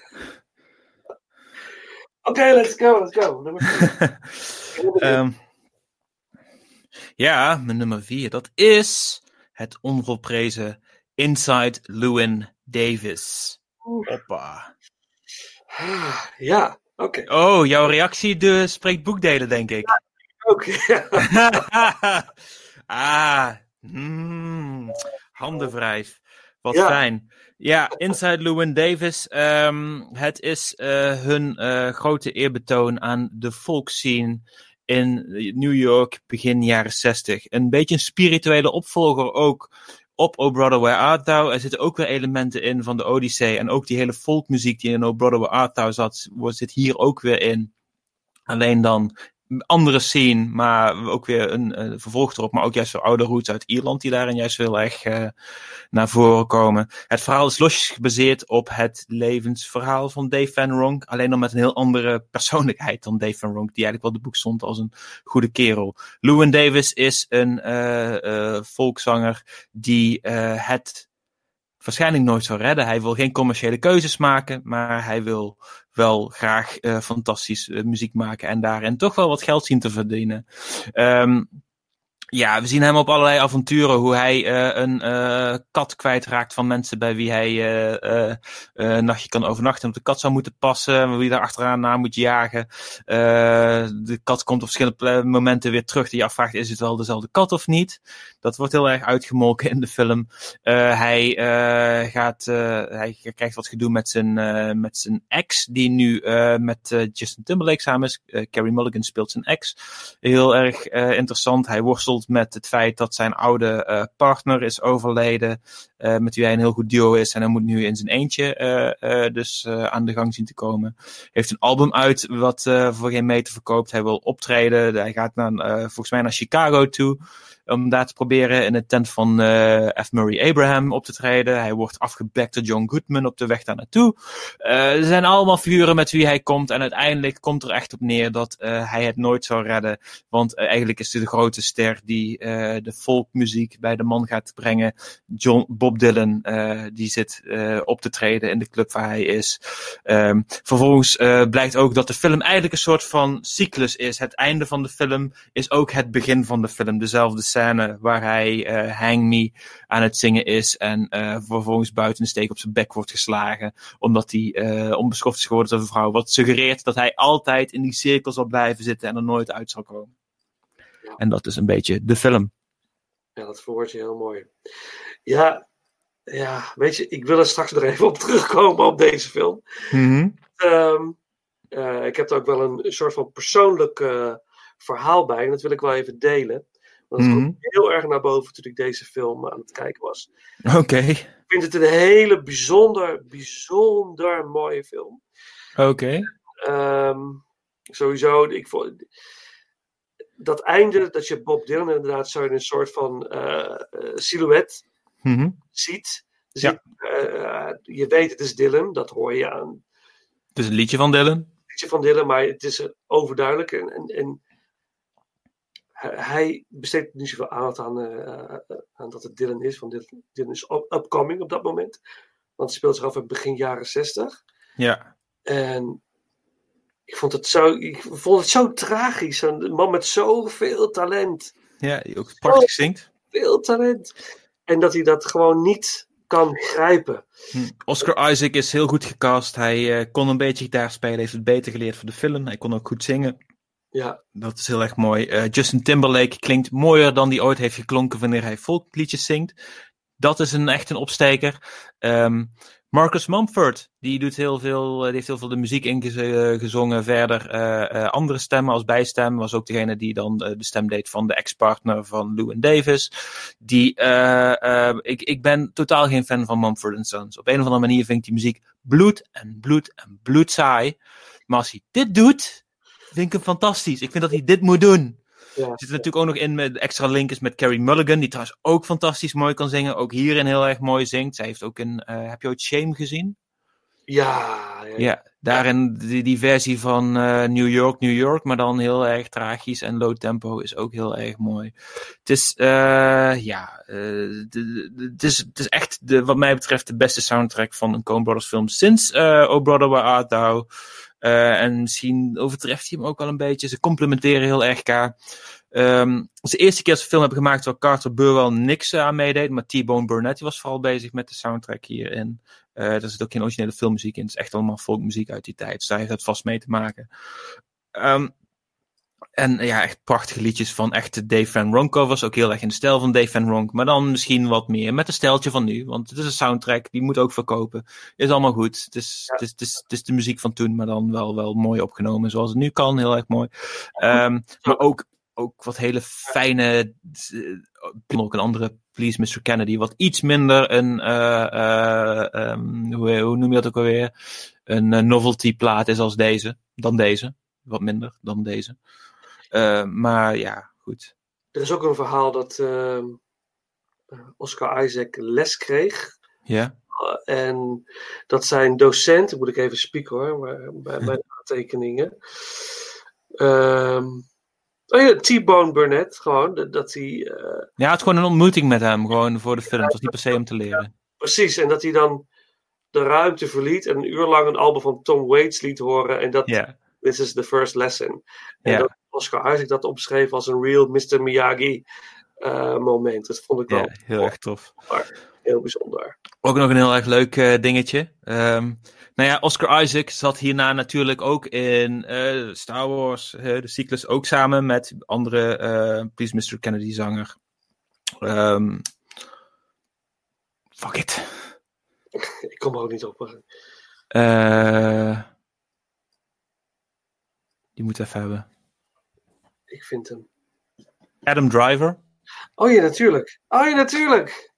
Oké, let's go, let's go. Nummer 4. [LAUGHS] Ehm, ja, mijn nummer vier. Dat is het onvolprezen Inside Lewin Davis. Hoppa. Ja, oké. Oh, jouw reactie de, spreekt boekdelen, denk ik. Oké. [LAUGHS] [LAUGHS] ah, mm, handenwrijf. Wat Ja. fijn. Ja, Inside Lewin Davis. ehm, het is eh, hun eh, grote eerbetoon aan de folkscene in New York begin jaren 60. Een beetje een spirituele opvolger ook op Oh Brother Where Art Thou. Er zitten ook weer elementen in van de Odyssey. En ook die hele folkmuziek die in Oh Brother Where Art Thou zat, zit hier ook weer in. Alleen dan andere scene, maar ook weer een uh, vervolg erop, maar ook juist weer oude roots uit Ierland die daarin juist heel erg uh, naar voren komen. Het verhaal is losjes gebaseerd op het levensverhaal van Dave Van Ronk, alleen dan met een heel andere persoonlijkheid dan Dave Van Ronk, die eigenlijk wel de boek stond als een goede kerel. Lewin Davis is een uh, volkszanger die het waarschijnlijk nooit zou redden. Hij wil geen commerciële keuzes maken, maar hij wil wel graag uh, fantastisch uh, muziek maken en daarin toch wel wat geld zien te verdienen. Um, ja, we zien hem op allerlei avonturen. Hoe hij uh, een uh, kat kwijtraakt van mensen bij wie hij uh, een nachtje kan overnachten. Op de kat zou moeten passen. Wie daar achteraan naar moet jagen. de kat komt op verschillende momenten weer terug. Die afvraagt, is het wel dezelfde kat of niet? Dat wordt heel erg uitgemolken in de film. hij, gaat, hij krijgt wat gedoe met zijn, met zijn ex. Die nu met Justin Timberlake samen is. Carrie Mulligan speelt zijn ex. Heel erg interessant. Hij worstelt met het feit dat zijn oude partner is overleden, met wie hij een heel goed duo is en hij moet nu in zijn eentje dus aan de gang zien te komen. Heeft een album uit wat voor geen meter verkoopt. Hij wil optreden. Hij gaat naar, volgens mij naar Chicago toe om daar te proberen in het tent van uh, F. Murray Abraham op te treden. Hij wordt afgebekt door John Goodman op de weg daar naartoe. Uh, er zijn allemaal figuren met wie hij komt en uiteindelijk komt er echt op neer dat uh, hij het nooit zou redden. Want eigenlijk is hij de grote ster die de folkmuziek bij de man gaat brengen. John, Bob Dylan, die zit op te treden in de club waar hij is. Um, vervolgens blijkt ook dat de film eigenlijk een soort van cyclus is. Het einde van de film is ook het begin van de film. Dezelfde scène scène waar hij uh, Hang Me aan het zingen is en uh, vervolgens buiten een steek op zijn bek wordt geslagen omdat hij uh, onbeschoft is geworden door een vrouw. Wat suggereert dat hij altijd in die cirkel zal blijven zitten en er nooit uit zal komen. Ja. En dat is een beetje de film. Ja, dat verwoord je heel mooi. Ja, ja, weet je, ik wil er straks nog even op terugkomen op deze film. Mm -hmm. um, uh, ik heb er ook wel een soort van persoonlijk uh, verhaal bij en dat wil ik wel even delen. Dat Mhm. mm -hmm. heel erg naar boven toen ik deze film aan het kijken was. Oké. Okay. Ik vind het een hele bijzonder, bijzonder mooie film. Oké. Okay. Um, sowieso, ik vond dat einde dat je Bob Dylan inderdaad zo in een soort van uh, uh, silhouet mm -hmm. ziet. Ja. uh, je weet het is Dylan, dat hoor je aan. Het is een liedje van Dylan. Een liedje van Dylan, maar het is overduidelijk en, en, en hij besteedt niet zoveel aandacht aan, uh, aan dat het Dylan is, want Dylan, Dylan is up upcoming op dat moment. Want het speelt zich af in begin jaren 60. Ja. En ik vond het zo, ik vond het zo tragisch. Een man met zoveel talent. Ja, die ook prachtig zingt. Veel talent. En dat hij dat gewoon niet kan grijpen. Hm. Oscar Isaac is heel goed gecast. Hij uh, kon een beetje gitaar spelen, heeft het beter geleerd voor de film. Hij kon ook goed zingen. Ja. Dat is heel erg mooi. Uh, Justin Timberlake klinkt mooier dan die ooit heeft geklonken wanneer hij folkliedjes zingt. Dat is een echt een opsteker. Um, Marcus Mumford, die doet heel veel, die heeft heel veel de muziek ingezongen. Verder uh, uh, andere stemmen als bijstem. Was ook degene die dan de stem deed van de ex-partner van Lewin Davis. Die, ik, ik ben totaal geen fan van Mumford Sons. Op een of andere manier vind ik die muziek bloed en bloed en bloed saai. Maar als hij dit doet, vind ik hem fantastisch. Ik vind dat hij dit moet doen. Ja, er zit natuurlijk ook nog in met extra link is met Carrie Mulligan, die trouwens ook fantastisch mooi kan zingen. Ook hierin heel erg mooi zingt. Zij heeft ook een. Uh, heb je ooit Shame gezien? Ja, ja, ja daarin die, die versie van uh, New York, New York, maar dan heel erg tragisch en low tempo is ook heel erg mooi. Het is, uh, ja, het is, het is echt, de, wat mij betreft, de beste soundtrack van een Coen Brothers film sinds Oh Brother Where Art Thou. Uh, en misschien overtreft hij hem ook wel een beetje. Ze complementeren heel erg elkaar. Um, het is de eerste keer dat ze film hebben gemaakt waar Carter Burwell niks aan meedeed. Maar T-Bone Burnett die was vooral bezig met de soundtrack hierin. Uh, er zit ook geen originele filmmuziek in. Het is echt allemaal folkmuziek uit die tijd. Dus daar heeft het vast mee te maken. Um, en ja, echt prachtige liedjes van echte Dave Van Ronk covers. Ook heel erg in de stijl van Dave Van Ronk. Maar dan misschien wat meer met het stijltje van nu. Want het is een soundtrack, die moet ook verkopen. Is allemaal goed. Het is, ja. het is, het is, het is de muziek van toen, maar dan wel, wel mooi opgenomen. Zoals het nu kan, heel erg mooi. Um, maar ook, ook wat hele fijne... Uh, ook een andere Please Mr. Kennedy. Wat iets minder een... Uh, uh, um, hoe, hoe noem je dat ook alweer? Een novelty plaat is als deze. Dan deze. Wat minder dan deze. Eh, maar ja, goed. Er is ook een verhaal dat ehm, Oscar Isaac les kreeg. Ja. Uh, en dat zijn docent, moet ik even spieken hoor, maar, bij mijn [LAUGHS] aantekeningen. Ehm, oh ja, T-Bone Burnett, gewoon. Dat, hij. Uh, ja, het is gewoon een ontmoeting met hem, gewoon voor de film. Het was niet per se om te leren. Precies, en dat hij dan de ruimte verliet en een uur lang een album van Tom Waits liet horen. En dat. Yeah. This is the first lesson. En Ja. dat Oscar Isaac dat omschreef als een real Mr. Miyagi uh, moment. Dat vond ik wel Ja, heel erg tof. heel bijzonder. Ook nog een heel erg leuk uh, dingetje. Um, nou ja, Oscar Isaac zat hierna natuurlijk ook in uh, Star Wars, de cyclus, ook samen met andere Please Mr. Kennedy zanger. Um, fuck it. [LAUGHS] Ik kom er ook niet op. Die moet even hebben. Ik vind hem. Adam Driver. Oh ja, natuurlijk. Oh ja, natuurlijk.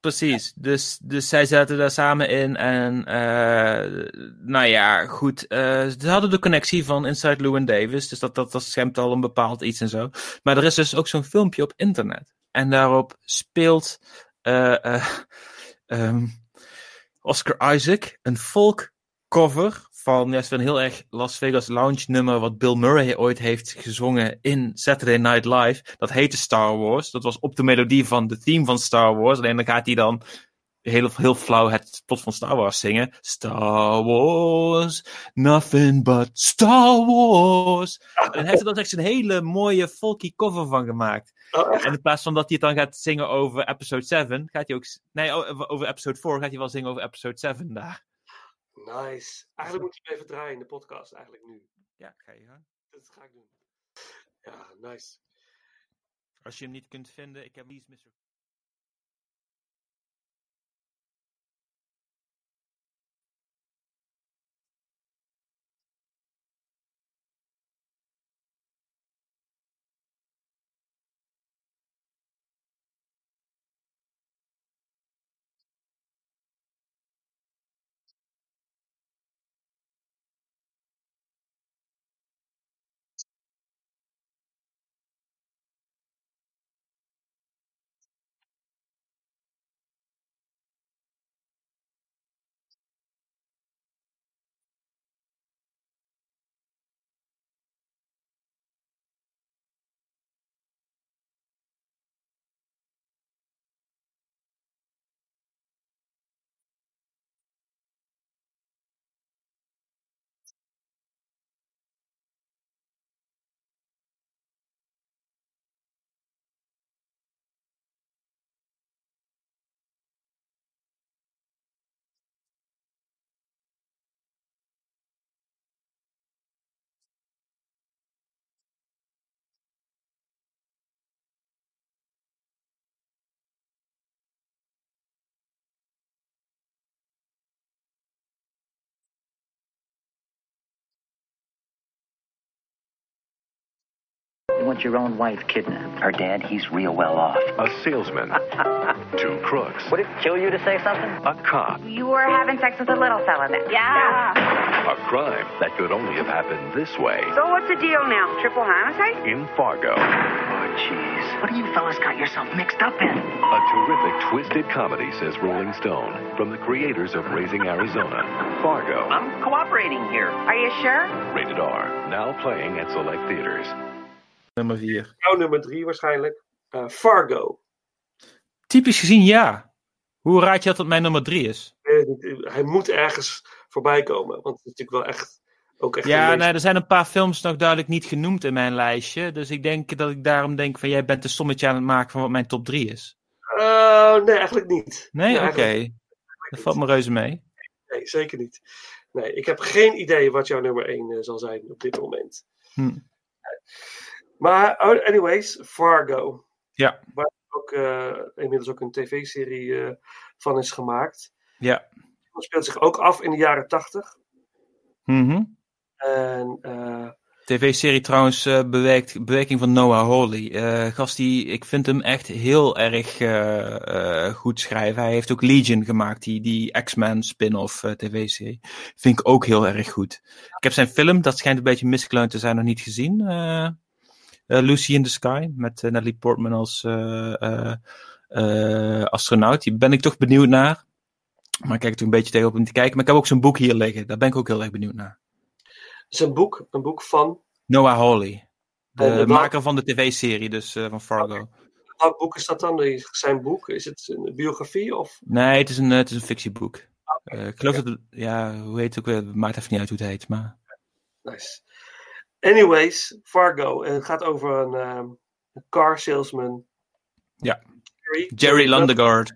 Precies, dus, dus zij zaten daar samen in en uh, nou ja, goed, uh, ze hadden de connectie van Inside Llewyn Davis, dus dat, dat, dat schemt al een bepaald iets en zo. Maar er is dus ook zo'n filmpje op internet en daarop speelt uh, um, Oscar Isaac een folk cover van ja, een heel erg Las Vegas Lounge nummer wat Bill Murray ooit heeft gezongen in Saturday Night Live. Dat heette Star Wars. Dat was op de melodie van de theme van Star Wars. Alleen dan gaat hij dan heel, heel flauw het plot van Star Wars zingen. Star Wars, nothing but Star Wars. En hij heeft er dan echt een hele mooie folky cover van gemaakt. Oh, en in plaats van dat hij het dan gaat zingen over episode 7, gaat hij ook... Nee, over episode 4 gaat hij wel zingen over episode 7 daar. Nice. Eigenlijk moet je hem even draaien in de podcast, eigenlijk nu. Ja, ga je. Dat ga ik doen. Ja, nice. Als je hem niet kunt vinden, ik heb Lee's Mr. want your own wife kidnapped. Her dad, he's real well off. A salesman. [LAUGHS] Two crooks. Would it kill you to say something? A cop. You were having sex with a little fella then? Yeah. A crime that could only have happened this way. So what's the deal now? Triple homicide? In Fargo. Oh, jeez. What have you fellas got yourself mixed up in? A terrific twisted comedy, says Rolling Stone, from the creators of Raising Arizona. Fargo. I'm cooperating here. Are you sure? Rated R. Now playing at select theaters. Nummer 4. Jouw nummer 3 waarschijnlijk. Uh, Fargo. Typisch gezien ja. Hoe raad je dat dat mijn nummer 3 is? Hij moet ergens voorbij komen. Want het is natuurlijk wel echt. Ook echt ja, nee, er zijn een paar films nog duidelijk niet genoemd in mijn lijstje. Dus ik denk dat ik daarom denk van jij bent een sommetje aan het maken van wat mijn top 3 is. Uh, nee, eigenlijk niet. Nee, nee oké. Okay. Dat valt me reuze mee. Nee, zeker niet. Nee, ik heb geen idee wat jouw nummer 1 uh, zal zijn op dit moment. Hm. Maar, oh, anyways, Fargo. Ja. Waar ook, uh, inmiddels ook een tv-serie uh, van is gemaakt. Ja. Dat speelt zich ook af in de jaren tachtig. Mm -hmm. En... Uh, TV-serie trouwens, uh, bewerkt, bewerking van Noah Hawley. Uh, gast die, ik vind hem echt heel erg uh, goed schrijven. Hij heeft ook Legion gemaakt, die, die X-Men spin-off TV-serie. Vind ik ook heel erg goed. Ik heb zijn film, dat schijnt een beetje misgeleund te zijn, nog niet gezien. Eh, Lucy in the Sky, met eh, Natalie Portman als eh, astronaut. Die ben ik toch benieuwd naar. Maar ik kijk er een beetje tegenop om te kijken. Maar ik heb ook zijn boek hier liggen. Daar ben ik ook heel erg benieuwd naar. Het is een boek, een boek van. Noah Hawley. De welk- maker van de tv-serie, dus van Fargo. Welk boek is dat dan? Is- Zijn boek? Is het een biografie? Of? Nee, het is een, het is een fictieboek. Eh, ik geloof dat het, ja, hoe heet het ook weer? Maakt even niet uit hoe het heet, maar... Nice. Anyways, Fargo. En het gaat over een, ehm, een car salesman. Ja. Jerry, Jerry Lundegaard.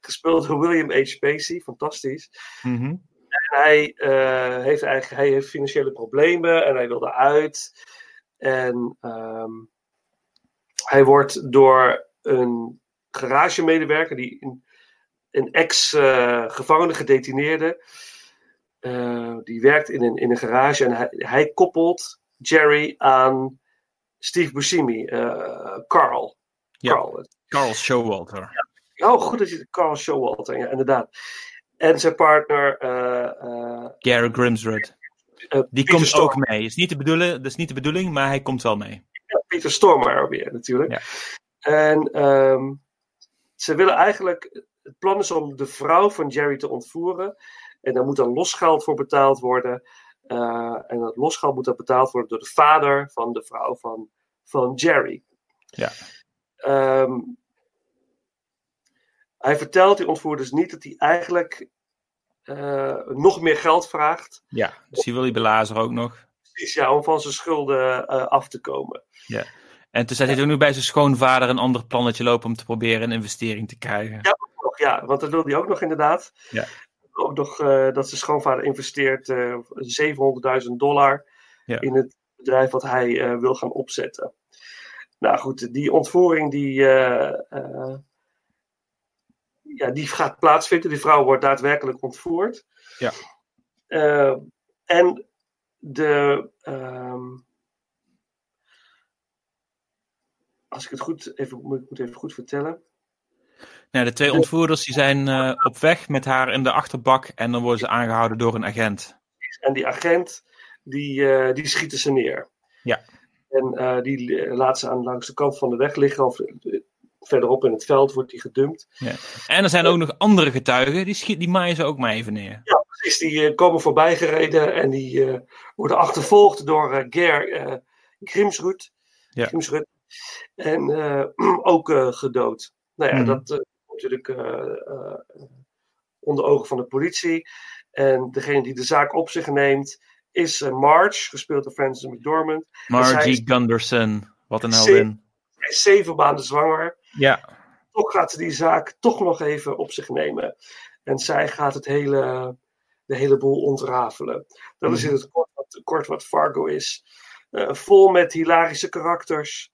Gespeeld door William H. Pacey. Fantastisch. Mhm. En hij, eh, heeft eigenlijk, hij heeft financiële problemen en hij wil eruit. En ehm, hij wordt door een garagemedewerker, die een, een ex-gevangene, gedetineerde, eh, die werkt in een, in een garage en hij, hij koppelt Jerry aan Steve Buscemi, eh, Carl. Ja. Carl. Carl Showalter. Oh, goed dat je Carl Showalter, ja, inderdaad. En zijn partner, eh, Gary Grimsrud. Die Peter komt Storm- ook mee. Is niet de bedoeling, dat is niet de bedoeling, maar hij komt wel mee. Ja, Peter Stormare weer natuurlijk. En ehm, ze willen eigenlijk. Het plan is om de vrouw van Jerry te ontvoeren. En daar moet dan losgeld voor betaald worden. Eh, en dat losgeld moet dan betaald worden door de vader van de vrouw van, van Jerry. Ja. Ehm, hij vertelt die ontvoerders niet dat hij eigenlijk eh, nog meer geld vraagt. Ja, dus die wil die belazer ook nog. Precies, ja, om van zijn schulden eh, af te komen. Ja. En toen zet hij ook nu bij zijn schoonvader een ander plannetje lopen om te proberen een investering te krijgen. Ja, ja, want dat wil hij ook nog inderdaad. Ja. Ook nog eh, dat zijn schoonvader investeert eh 700.000 dollar Ja. in het bedrijf wat hij eh, wil gaan opzetten. Nou goed, die ontvoering die, eh, eh, ja, die gaat plaatsvinden. Die vrouw wordt daadwerkelijk ontvoerd. Ja. Eh, en de. ehm, als ik het goed even moet even goed vertellen. Nou, de twee ontvoerders die zijn eh, op weg met haar in de achterbak en dan worden ze aangehouden door een agent. En die agent, die, eh, die schieten ze neer. Ja. En eh, die laat ze aan langs de kant van de weg liggen. Of verderop in het veld wordt die gedumpt. ja. En er zijn ook nog andere getuigen, die, schiet, die maaien ze ook maar even neer. Ja, precies. Die komen voorbij gereden. En die worden achtervolgd door Ger Grimsrud. Ja. Grimsrud. En [CLEARS THROAT] ook gedood. Nou ja, Mhm. dat natuurlijk eh, eh, onder ogen van de politie. En degene die de zaak op zich neemt is eh, Marge, gespeeld door Frances McDormand. Margie Gunderson, wat een heldin. Hij is zeven maanden zwanger. Ja, Toch gaat ze die zaak toch nog even op zich nemen. En zij gaat het hele, de hele boel ontrafelen. Dat is in het kort wat, kort wat Fargo is. Vol met hilarische karakters.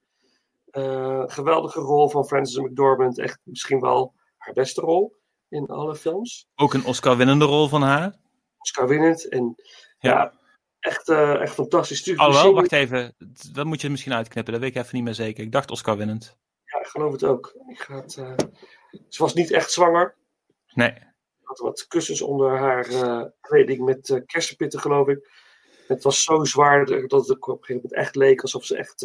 Eh, geweldige rol van Frances McDormand. Echt misschien wel haar beste rol in alle films. ook een Oscar-winnende rol van haar. Oscar winnend. En Ja. ja, echt, eh, echt fantastisch. Alhoewel, Buscemi- wacht even. Dat moet je misschien uitknippen, dat weet ik even niet meer zeker. Ik dacht Oscar-winnend. Ja, ik geloof het ook. Ik ga het, eh, ze was niet echt zwanger. Nee. had wat kussens onder haar kleding met kersenpitten, geloof ik. Het was zo zwaar dat het op een gegeven moment echt leek alsof ze echt,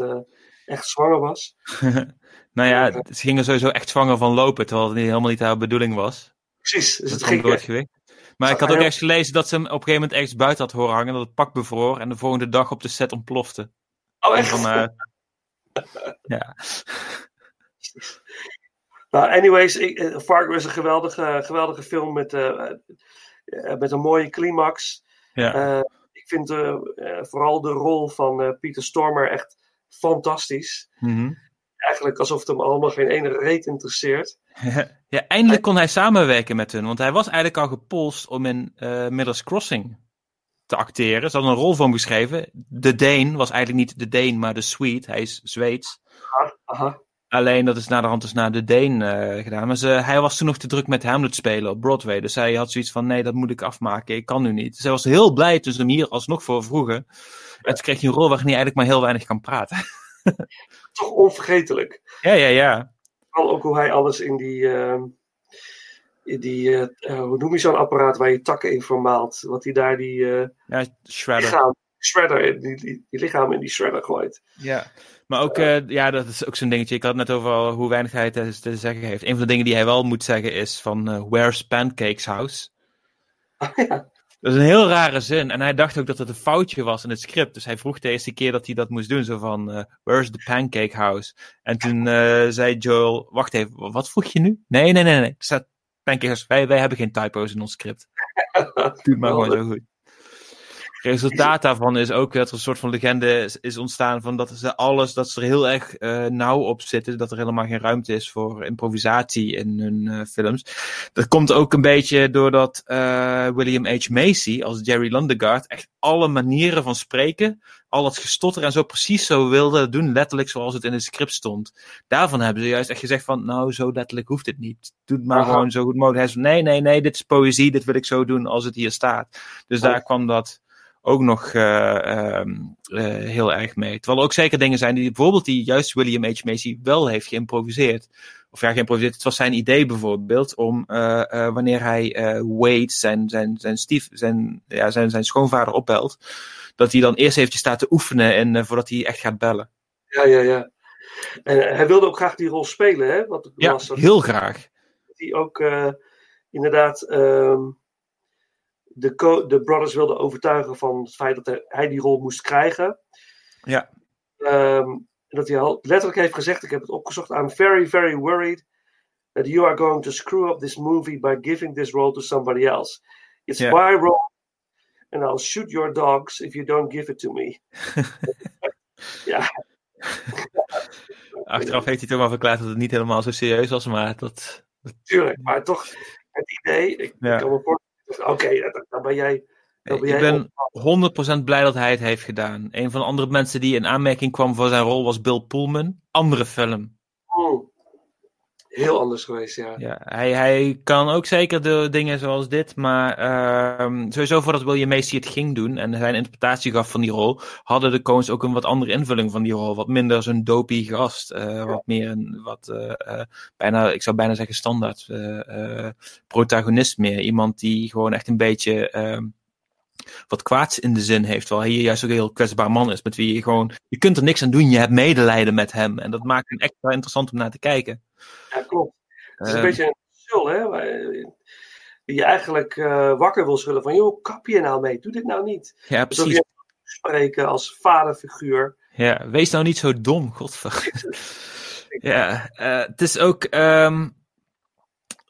echt zwanger was. [LAUGHS] nou ja, ze gingen sowieso echt zwanger van lopen, terwijl het niet- helemaal niet haar bedoeling was. Precies, dus dat het ging door het echt- gewicht. Maar ik had ook ergens gelezen dat ze hem op een gegeven moment ergens buiten had horen hangen, dat het pak bevroor en de volgende dag op de set ontplofte. Oh, echt? Van, eh, [LAUGHS] ja. Nou, anyways, ik, eh, Fargo is een geweldige, geweldige film met, eh, eh, met een mooie climax. Ja. Eh, ik vind eh, eh, vooral de rol van eh, Peter Stormer echt fantastisch. Mhm. Eigenlijk alsof het hem allemaal geen ene reet interesseert. [LAUGHS] ja, eindelijk kon hij samenwerken met hun, want hij was eigenlijk al gepolst om in eh Miller's Crossing te acteren. Ze hadden een rol voor hem geschreven. De Deen was eigenlijk niet de Deen, maar de Swede. Hij is Zweeds. Aha, aha. Alleen dat is naderhand dus naar de Deen eh, gedaan. Maar ze, hij was toen nog te druk met Hamlet spelen op Broadway. Dus hij had zoiets van: nee, dat moet ik afmaken. Ik kan nu niet. Dus hij was heel blij toen ze hem hier alsnog voor vroegen. En toen kreeg hij een rol waarin hij eigenlijk maar heel weinig kan praten. [LAUGHS] Toch onvergetelijk. ja, ja, ja. Vooral ook hoe hij alles in die. ehm, in die eh, eh, hoe noem je zo'n apparaat waar je takken in vermaalt? Wat hij daar die. eh Ja, shredder. lichaam, shredder, die, die, die lichaam in die shredder gooit. Ja, maar ook, ja, dat is ook zo'n dingetje. Ik had het net over al hoe weinig hij te, te zeggen heeft. Een van de dingen die hij wel moet zeggen is van Where's Pancake's House? [LAUGHS] Dat is een heel rare zin. En hij dacht ook dat het een foutje was in het script. Dus hij vroeg de eerste keer dat hij dat moest doen. Zo van, eh, where's the pancake house? En toen eh, zei Joel, wacht even, wat vroeg je nu? Nee, nee, nee, nee. Er staat pancake house. Wij, wij hebben geen typo's in ons script. [LAUGHS] Doe maar gewoon zo goed. Resultaat daarvan is ook dat er een soort van legende is, is ontstaan van dat ze alles, dat ze er heel erg eh, nauw op zitten, dat er helemaal geen ruimte is voor improvisatie in hun eh, films. Dat komt ook een beetje doordat eh, William H. Macy als Jerry Lundegaard echt alle manieren van spreken, al het gestotter en zo precies zo wilde doen, letterlijk zoals het in het script stond. Daarvan hebben ze juist echt gezegd van, nou zo letterlijk hoeft het niet. Doe het maar Aha. gewoon zo goed mogelijk. Hij zei, nee, nee, nee, dit is poëzie, dit wil ik zo doen als het hier staat. Dus daar kwam dat ook nog eh, ehm, eh, heel erg mee. Terwijl er ook zeker dingen zijn die bijvoorbeeld die juist William H. Macy wel heeft geïmproviseerd. Of ja, geïmproviseerd. Het was zijn idee bijvoorbeeld om eh, wanneer hij Wade, zijn, zijn, zijn, stief, zijn, ja, zijn, zijn schoonvader opbelt, dat hij dan eerst eventjes staat te oefenen en, voordat hij echt gaat bellen. Ja, ja, ja. En hij wilde ook graag die rol spelen, hè? Wat Ja, dat heel graag. hij ook inderdaad ehm, de, de brothers wilde overtuigen van het feit dat hij- die rol moest krijgen. Ja. Ehm, dat hij al letterlijk heeft gezegd, ik heb het opgezocht, I'm very, very worried that you are going to screw up this movie by giving this role to somebody else. It's my role and I'll shoot your dogs if you don't give it to me. [LAUGHS] ja. Achteraf heeft hij toch wel verklaard dat het niet helemaal zo serieus was, maar dat... Tuurlijk, maar toch het idee, ik, Ja. ik kan me voorstellen, [LAUGHS] oké, dan, dan ben jij... Dan ben Ik jij ben 100% blij dat hij het heeft gedaan. Een van de andere mensen die in aanmerking kwam voor zijn rol was Bill Pullman. Andere film. Oh, heel anders geweest, ja. Ja, hij, hij kan ook zeker de dingen zoals dit, maar ehm, sowieso voordat William Macy het ging doen en zijn interpretatie gaf van die rol, hadden de Coens ook een wat andere invulling van die rol. Wat minder zo'n dopey gast, eh, wat meer een, wat, eh, bijna, ik zou bijna zeggen standaard protagonist meer. Iemand die gewoon echt een beetje ehm, wat kwaads in de zin heeft, terwijl hij hier juist ook een heel kwetsbaar man is, met wie je gewoon, je kunt er niks aan doen, je hebt medelijden met hem en dat maakt hem echt wel interessant om naar te kijken. Ja, klopt. Het is een Ehm. beetje een sul, hè? Die je eigenlijk eh, wakker wil schudden van, joh, kap je nou mee, doe dit nou niet. Ja, Alsof precies. je spreken als vaderfiguur. Ja, wees nou niet zo dom, godver. [LAUGHS] ja, eh, het is ook. ehm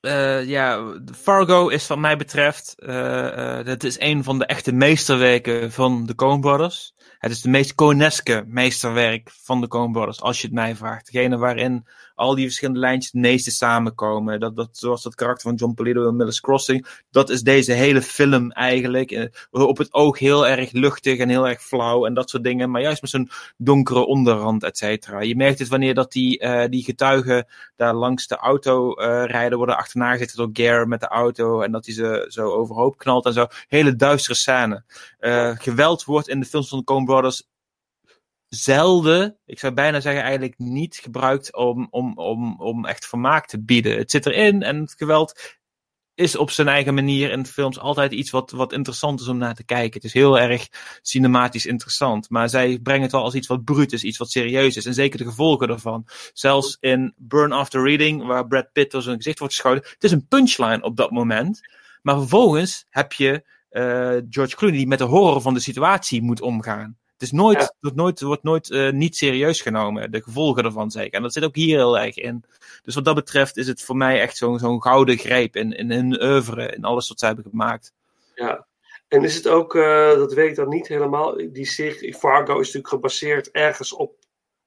eh, ja, Fargo is wat mij betreft. eh eh het is een van de echte meesterwerken van de Coen Brothers. Het is de meest Coeneske meesterwerk van de Coen Brothers, als je het mij vraagt. Degene waarin al die verschillende lijntjes meeste samenkomen. Dat, dat, zoals dat karakter van John Polito in Miller's Crossing. Dat is deze hele film eigenlijk. Eh, op het oog heel erg luchtig en heel erg flauw en dat soort dingen. Maar juist met zo'n donkere onderrand, et cetera. Je merkt het wanneer dat die, eh, die getuigen daar langs de auto eh, rijden, worden achterna gezeten door Gare met de auto. En dat hij ze zo overhoop knalt en zo. Hele duistere scène. Geweld wordt in de films van de Coen Brothers zelden, ik zou bijna zeggen eigenlijk niet gebruikt om, om, om, om echt vermaak te bieden. Het zit erin en het geweld is op zijn eigen manier in films altijd iets wat, wat interessant is om naar te kijken. Het is heel erg cinematisch interessant, maar zij brengen het wel als iets wat bruut is, iets wat serieus is en zeker de gevolgen ervan. Zelfs in Burn After Reading, waar Brad Pitt door zijn gezicht wordt geschoten, het is een punchline op dat moment, maar vervolgens heb je eh, George Clooney die met de horror van de situatie moet omgaan. Het is nooit, Ja. wordt nooit, wordt nooit eh, niet serieus genomen, de gevolgen ervan zeker. En dat zit ook hier heel erg in. Dus wat dat betreft is het voor mij echt zo'n zo'n gouden greep in, in hun oeuvre, in alles wat zij hebben gemaakt. Ja. En is het ook, eh, dat weet ik dan niet helemaal, die serie Fargo is natuurlijk gebaseerd ergens op,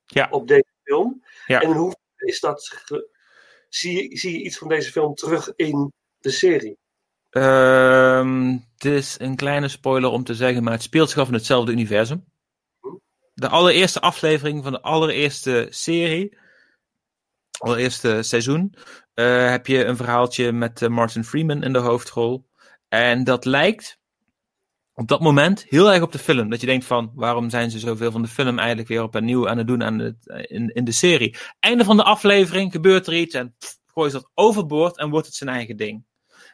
Ja. op deze film. Ja. En hoe is dat, zie, je- zie je iets van deze film terug in de serie? Ehm, het is een kleine spoiler om te zeggen, maar het speelt zich af in hetzelfde universum. De allereerste aflevering van de allereerste serie, allereerste seizoen, eh, heb je een verhaaltje met eh, Martin Freeman in de hoofdrol. En dat lijkt op dat moment heel erg op de film. Dat je denkt van, waarom zijn ze zoveel van de film eigenlijk weer opnieuw aan het doen aan het, in, in de serie? Einde van de aflevering gebeurt er iets en pff, gooien ze dat overboord en wordt het zijn eigen ding.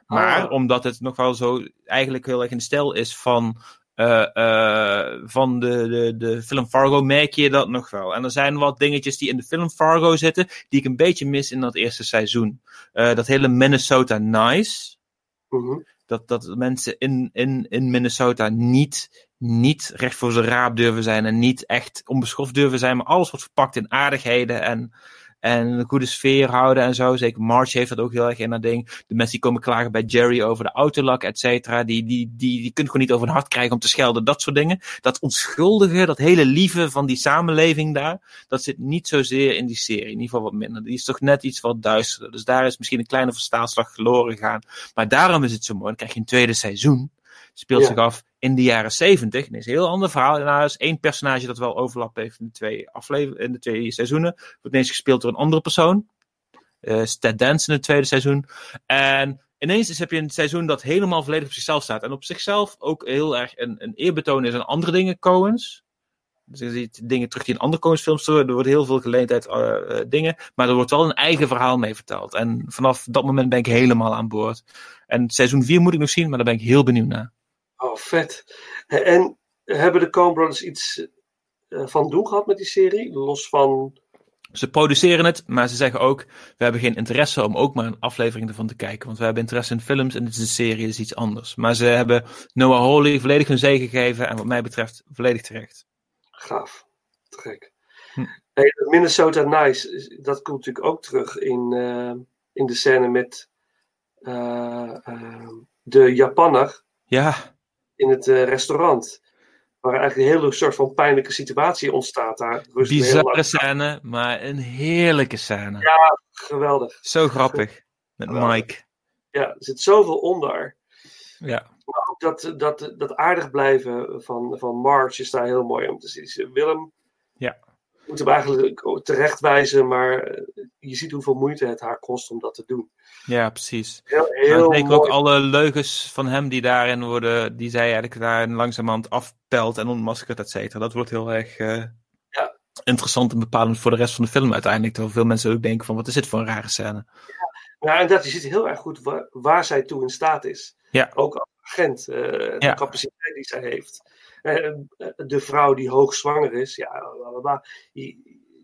Maar Ah. omdat het nog wel zo eigenlijk heel erg in de stijl is van eh, eh, van de, de, de film Fargo merk je dat nog wel. En er zijn wat dingetjes die in de film Fargo zitten, die ik een beetje mis in dat eerste seizoen. Eh, dat hele Minnesota Nice. Mhm. Dat, dat mensen in, in, in Minnesota niet, niet recht voor zijn raap durven zijn en niet echt onbeschoft durven zijn, maar alles wordt verpakt in aardigheden en, en een goede sfeer houden en zo. Zeker March heeft dat ook heel erg in dat ding. De mensen die komen klagen bij Jerry over de autolak, et cetera, die, die, die, die kunt gewoon niet over hun hart krijgen om te schelden, dat soort dingen. Dat onschuldige, dat hele lieve van die samenleving daar, dat zit niet zozeer in die serie. In ieder geval wat minder. Die is toch net iets wat duisterder. Dus daar is misschien een kleine verstaalslag verloren gegaan. Maar daarom is het zo mooi. Dan krijg je een tweede seizoen. Speelt Ja. zich af in de jaren zeventig. En is een heel ander verhaal. En is één personage dat wel overlap heeft in de twee, aflever in de twee seizoenen. Wordt ineens gespeeld door een andere persoon. Dance in het tweede seizoen. En ineens is, heb je een seizoen dat helemaal volledig op zichzelf staat. En op zichzelf ook heel erg een, een eerbetoon is aan andere dingen, Coens. Dus je ziet dingen terug die in andere Coens films terug. Er wordt heel veel geleend uit eh, eh, dingen. Maar er wordt wel een eigen verhaal mee verteld. En vanaf dat moment ben ik helemaal aan boord. En seizoen 4 moet ik nog zien, maar daar ben ik heel benieuwd naar. Oh, vet. En hebben de Coen Brothers iets eh, van doen gehad met die serie? Los van... Ze produceren het, maar ze zeggen ook: we hebben geen interesse om ook maar een aflevering ervan te kijken. Want we hebben interesse in films en dit is een serie, is iets anders. Maar ze hebben Noah Hawley volledig hun zegen gegeven en wat mij betreft volledig terecht. Gaaf. Te gek. Hm. Hey, Minnesota Nice, dat komt natuurlijk ook terug in, eh, in de scène met eh, de Japanner Ja, in het eh, restaurant. Waar eigenlijk een hele soort van pijnlijke situatie ontstaat daar. Rust bizarre scène, maar een heerlijke scène. Ja, geweldig. Zo grappig. Met Mike. Ja, er zit zoveel onder. Ja. Maar ook dat, dat, dat aardig blijven van, van Marge is daar heel mooi om te zien. Willem. Moet hem eigenlijk ook terechtwijzen, maar eh, je ziet hoeveel moeite het haar kost om dat te doen. Ja, precies. Heel, heel ik denk mooi. ook alle leugens van hem die daarin worden, die zij eigenlijk daarin langzamerhand afpelt en ontmaskert, et cetera. Dat wordt heel erg eh, interessant en bepalend voor de rest van de film uiteindelijk. Terwijl veel mensen ook denken van, wat is dit voor een rare scène? Ja, en dat je ziet heel erg goed waar, waar zij toe in staat is. Ja. Ook als agent, eh, de Ja. capaciteit die zij heeft. Eh, de vrouw die hoogzwanger is, ja, bla, bla, bla. Je,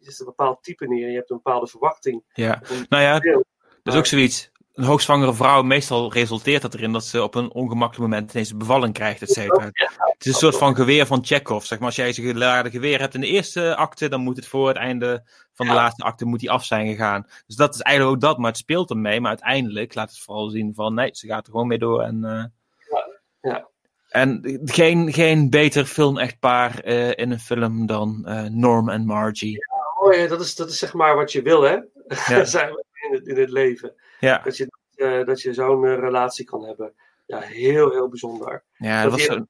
je zet een bepaald type neer, je hebt een bepaalde verwachting. Ja, nou ja, deel. dat is ook zoiets. Een hoogzwangere vrouw, meestal resulteert dat erin dat ze op een ongemakkelijk moment ineens een bevalling krijgt, et cetera. Het is een soort van geweer van Chekhov. Zeg maar, als jij een geladen geweer hebt in de eerste acte, dan moet het voor het einde van de laatste acte moet die af zijn gegaan. Dus dat is eigenlijk ook dat, maar het speelt ermee. Maar uiteindelijk laat het vooral zien van nee, ze gaat er gewoon mee door. En, eh, Ja. En geen, geen beter film-echtpaar eh, in een film dan eh, Norm en Margie. Oh ja, dat is, dat is zeg maar wat je wil, hè? Ja. [LAUGHS] Zijn we in, het, in het leven. Ja. Dat je, eh, dat je zo'n relatie kan hebben. Ja, heel, heel bijzonder. Ja, dat dat was zo-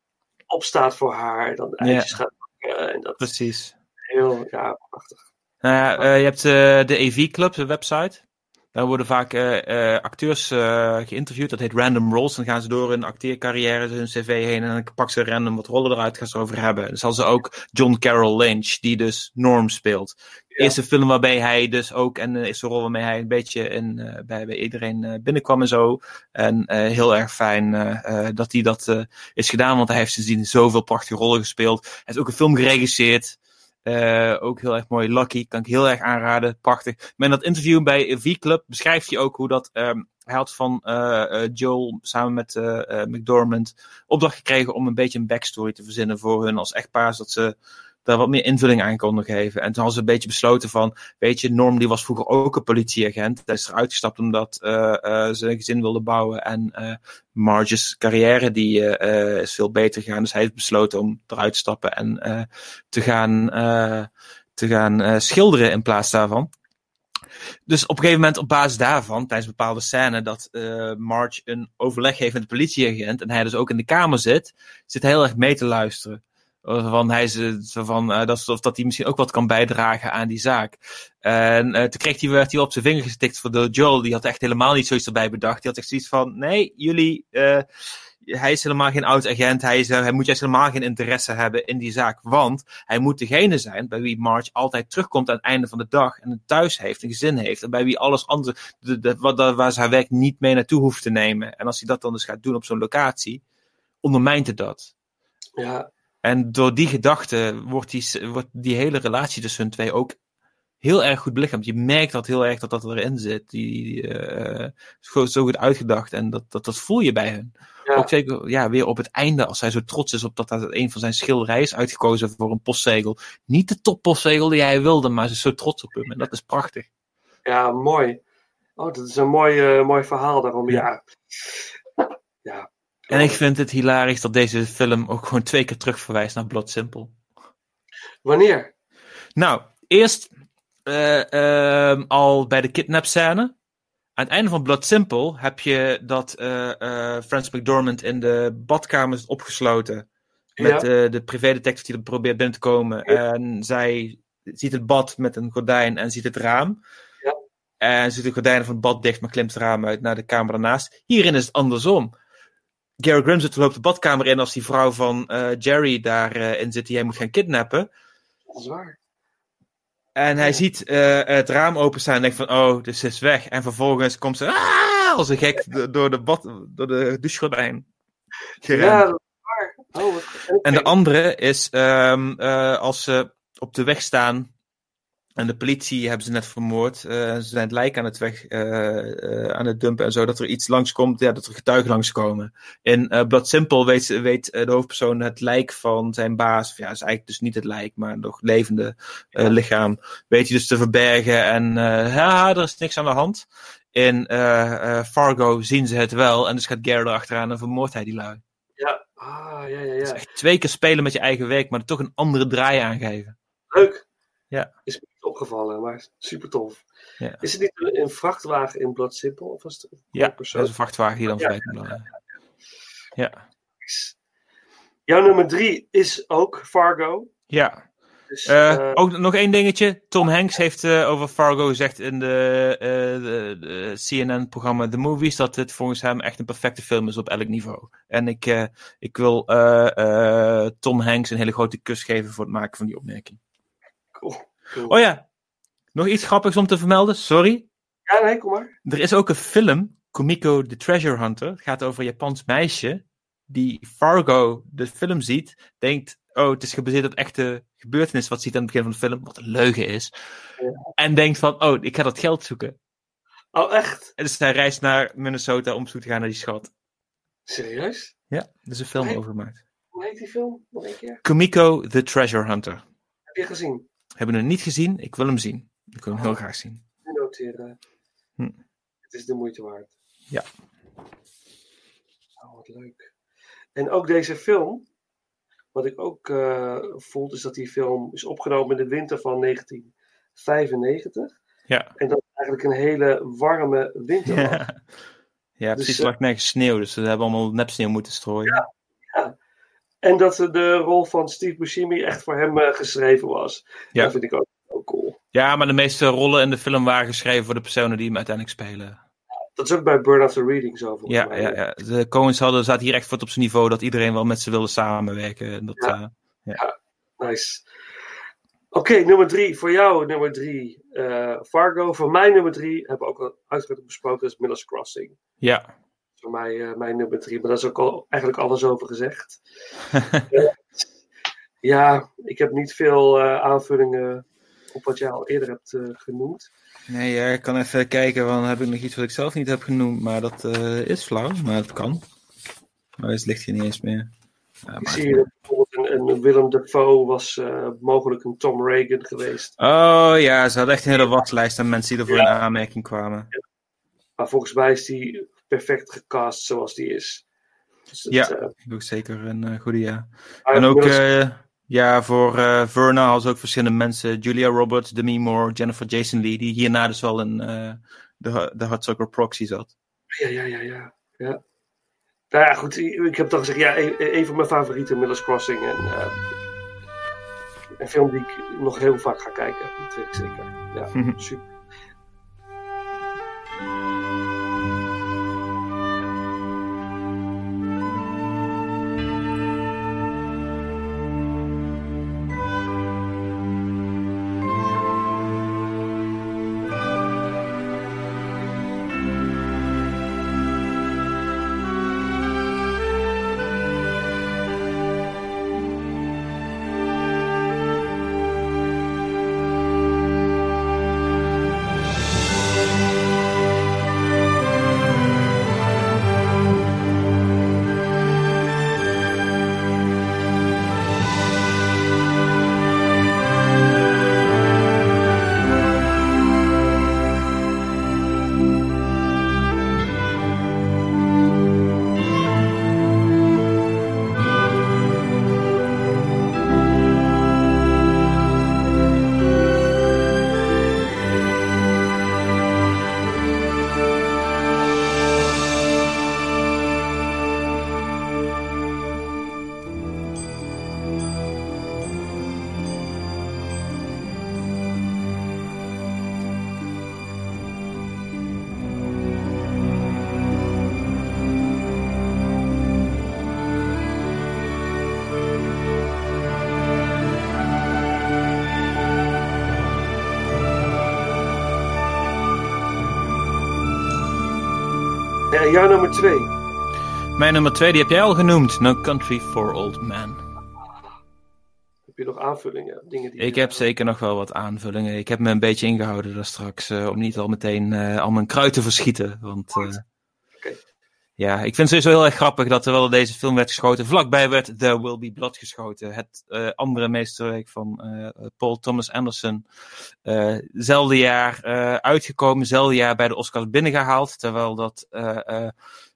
opstaat voor haar, dan de Ja. eitjes gaat. En dat Precies. heel, ja, prachtig. Nou ja, je hebt de AV Club, de website. Daar worden vaak eh, eh, acteurs eh, geïnterviewd. Dat heet Random Roles. Dan gaan ze door hun acteercarrière, hun cv heen. En dan pakken ze random wat rollen eruit, gaan ze over hebben. Dan zal ze ook John Carroll Lynch, die dus Norm speelt. De eerste film waarbij hij dus ook, en de eerste rol waarmee hij een beetje in, bij, bij iedereen binnenkwam en zo. En heel erg fijn dat hij dat is gedaan, want hij heeft sindsdien zoveel prachtige rollen gespeeld. Hij heeft ook een film geregisseerd. Eh, ook heel erg mooi. Lucky, kan ik heel erg aanraden. Prachtig. Maar in dat interview bij V-Club beschrijft hij ook hoe dat. ehm, hij had van eh, Joel samen met McDormand opdracht gekregen om een beetje een backstory te verzinnen voor hun als echtpaar. Zodat ze daar wat meer invulling aan konden geven. En toen hadden ze een beetje besloten van, weet je, Norm die was vroeger ook een politieagent. Hij is eruit gestapt omdat eh, eh, ze een gezin wilde bouwen. En eh Marge's carrière die eh, eh, is veel beter gegaan. Dus hij heeft besloten om eruit te stappen en eh, te gaan, eh, te gaan eh, schilderen in plaats daarvan. Dus op een gegeven moment op basis daarvan, tijdens bepaalde scène, dat eh Marge een overleg heeft met de politieagent en hij dus ook in de kamer zit, zit heel erg mee te luisteren. Van hij zo van, eh, dat, of dat hij misschien ook wat kan bijdragen aan die zaak. En eh, toen kreeg hij, werd hij op zijn vinger gestikt voor de Joel. Die had echt helemaal niet zoiets erbij bedacht. Die had echt zoiets van: nee, jullie. eh, hij is helemaal geen oud agent. Hij, is, hij moet juist helemaal geen interesse hebben in die zaak. Want hij moet degene zijn bij wie Marge altijd terugkomt aan het einde van de dag. En een thuis heeft, een gezin heeft. En bij wie alles andere, de, de, wat, waar ze haar werk niet mee naartoe hoeft te nemen. En als hij dat dan dus gaat doen op zo'n locatie, ondermijnt het dat. Ja. En door die gedachte wordt die, wordt die hele relatie tussen hun twee ook heel erg goed belichaamd. Je merkt dat heel erg dat dat erin zit. Die eh, is gewoon zo goed uitgedacht en dat, dat, dat voel je bij hun. Ja. Ook zeker ja, weer op het einde, als hij zo trots is op dat dat een van zijn schilderijen is uitgekozen voor een postzegel. Niet de toppostzegel die hij wilde, maar ze is zo trots op hem. En dat is prachtig. Ja, mooi. Oh, dat is een mooi, eh, mooi verhaal daarom. Ja. ja. En ik vind het hilarisch dat deze film ook gewoon twee keer terug verwijst naar Blood Simple. Wanneer? Nou, eerst eh, ehm, al bij de kidnap-scène. Aan het einde van Blood Simple heb je dat eh eh, Francis McDormand in de badkamer is opgesloten. Met Ja. de privédetective die er probeert binnen te komen. En zij ziet het bad met een gordijn en ziet het raam. Ja. En ziet de gordijnen van het bad dicht, maar klimt het raam uit naar de kamer daarnaast. Hierin is het andersom. Gary Grimsworth loopt de badkamer in als die vrouw van eh, Jerry daarin in zit die hij moet gaan kidnappen. Dat is waar. En hij ziet eh, het raam openstaan en denkt van, oh, dus ze is weg. En vervolgens komt ze ah, als een gek do- door de, bad, door de douchegordijn. gerend. Ja, dat is waar. Oh. En de andere is ehm, eh, als ze op de weg staan en de politie hebben ze net vermoord. eh, ze zijn het lijk aan het weg eh, eh, aan het dumpen en zo. Dat er iets langskomt, ja, dat er getuigen langskomen. In eh Blood Simple weet, weet de hoofdpersoon het lijk van zijn baas. Of ja, is eigenlijk dus niet het lijk, maar nog levende lichaam. Weet hij dus te verbergen. En ja, er is niks aan de hand. In Fargo zien ze het wel. En dus gaat Gary erachteraan en vermoordt hij die lui. Ja, ah, ja, ja, ja. Twee keer spelen met je eigen werk, maar er toch een andere draai aangeven. Leuk. Ja. Is opgevallen, maar super tof. Ja. Is het niet een, vrachtwagen in Blood Simple? Of was het een Ja, persoon? dat is een vrachtwagen die dan Ja. dan, Ja. Jouw nummer drie is ook Fargo. Ja. Dus, Eh, eh, ook nog één dingetje. Tom Hanks heeft eh, over Fargo gezegd in de, CNN-programma The Movies dat het volgens hem echt een perfecte film is op elk niveau. En ik, ik wil Tom Hanks een hele grote kus geven voor het maken van die opmerking. cool, cool. Oh ja, nog iets grappigs om te vermelden. Sorry. Ja, nee, kom maar. Er is ook een film, Kumiko the Treasure Hunter. Het gaat over een Japans meisje die Fargo, de film, ziet. Denkt, oh, het is gebaseerd op echte gebeurtenissen wat ze ziet aan het begin van de film. Wat een leugen is. En denkt van, oh, ik ga dat geld zoeken. Oh, echt? En dus hij reist naar Minnesota om zoek te gaan naar die schat. Serieus? Ja, er is een film over gemaakt. Hoe heet die film? Nog een keer? Kumiko the Treasure Hunter. Heb je gezien? Hebben we hem niet gezien? Ik wil hem zien. Ik wil hem heel graag zien. Noteren. Hm. Het is de moeite waard. Ja. Oh, wat leuk. En ook deze film, wat ik ook eh vond, is dat die film is opgenomen in de winter van 1995. Ja. En dat het eigenlijk een hele warme winter was. [LAUGHS] Ja, ja precies. Dus, er lag nergens sneeuw, dus ze hebben allemaal nepsneeuw moeten strooien. Ja. En dat de rol van Steve Buscemi echt voor hem eh, geschreven was. Ja. Dat vind ik ook, ook cool. Ja, maar de meeste rollen in de film waren geschreven voor de personen die hem uiteindelijk spelen. Dat is ook bij Burn After Reading zo Ja, mij. ja, ja. De Coens hadden, zaten hier echt voor op zijn niveau dat iedereen wel met ze wilde samenwerken. En Dat, Ja. eh, ja. Nice. Oké, nummer drie. Voor jou nummer drie eh, Fargo. Voor mij nummer drie hebben we ook al uitgebreid besproken. Is Miller's Crossing. ja. Voor mij eh, mijn nummer drie. Maar daar is ook al eigenlijk alles over gezegd. [LAUGHS] Ja, ik heb niet veel eh, aanvullingen op wat jij al eerder hebt eh, genoemd. Nee, ja, ik kan even kijken, want dan heb ik nog iets wat ik zelf niet heb genoemd. Maar dat is flauw, maar het kan. Maar het ligt hier niet eens meer. Ja, Ik zie hier bijvoorbeeld een, een Willem Dafoe was mogelijk een Tom Reagan geweest. Oh ja, ze hadden echt een hele waslijst aan mensen die ervoor in aanmerking kwamen. Maar volgens mij is die perfect gecast zoals die is. Dus Ja, eh, ik ook zeker een eh, goede ja. Ah, En ook, eh, ja, voor eh Verna ze ook verschillende mensen. Julia Roberts, Demi Moore, Jennifer Jason Lee, die hierna dus wel in eh, de, de Hudsucker Proxy zat. Ja, ja, ja, ja. ja. Nou ja, goed, ik heb toch gezegd, ja, een, een van mijn favorieten, Miller's Crossing. En, eh, een film die ik nog heel vaak ga kijken, dat weet ik zeker. Ja, [LAUGHS] super. Ja, jaar nummer twee. Mijn nummer twee, die heb jij al genoemd. No Country for Old Men. Heb je nog aanvullingen? Dingen die Ik heb zeker nog wel wat aanvullingen. Ik heb me een beetje ingehouden daar straks. eh, om niet al meteen eh, al mijn kruid te verschieten. Want eh, ja, ik vind het sowieso heel erg grappig dat terwijl deze film werd geschoten, vlakbij werd There Will Be Blood geschoten. Het eh, andere meesterwerk van eh, Paul Thomas Anderson. Eh, zelfde jaar uitgekomen, zelfde jaar bij de Oscars binnengehaald. Terwijl dat eh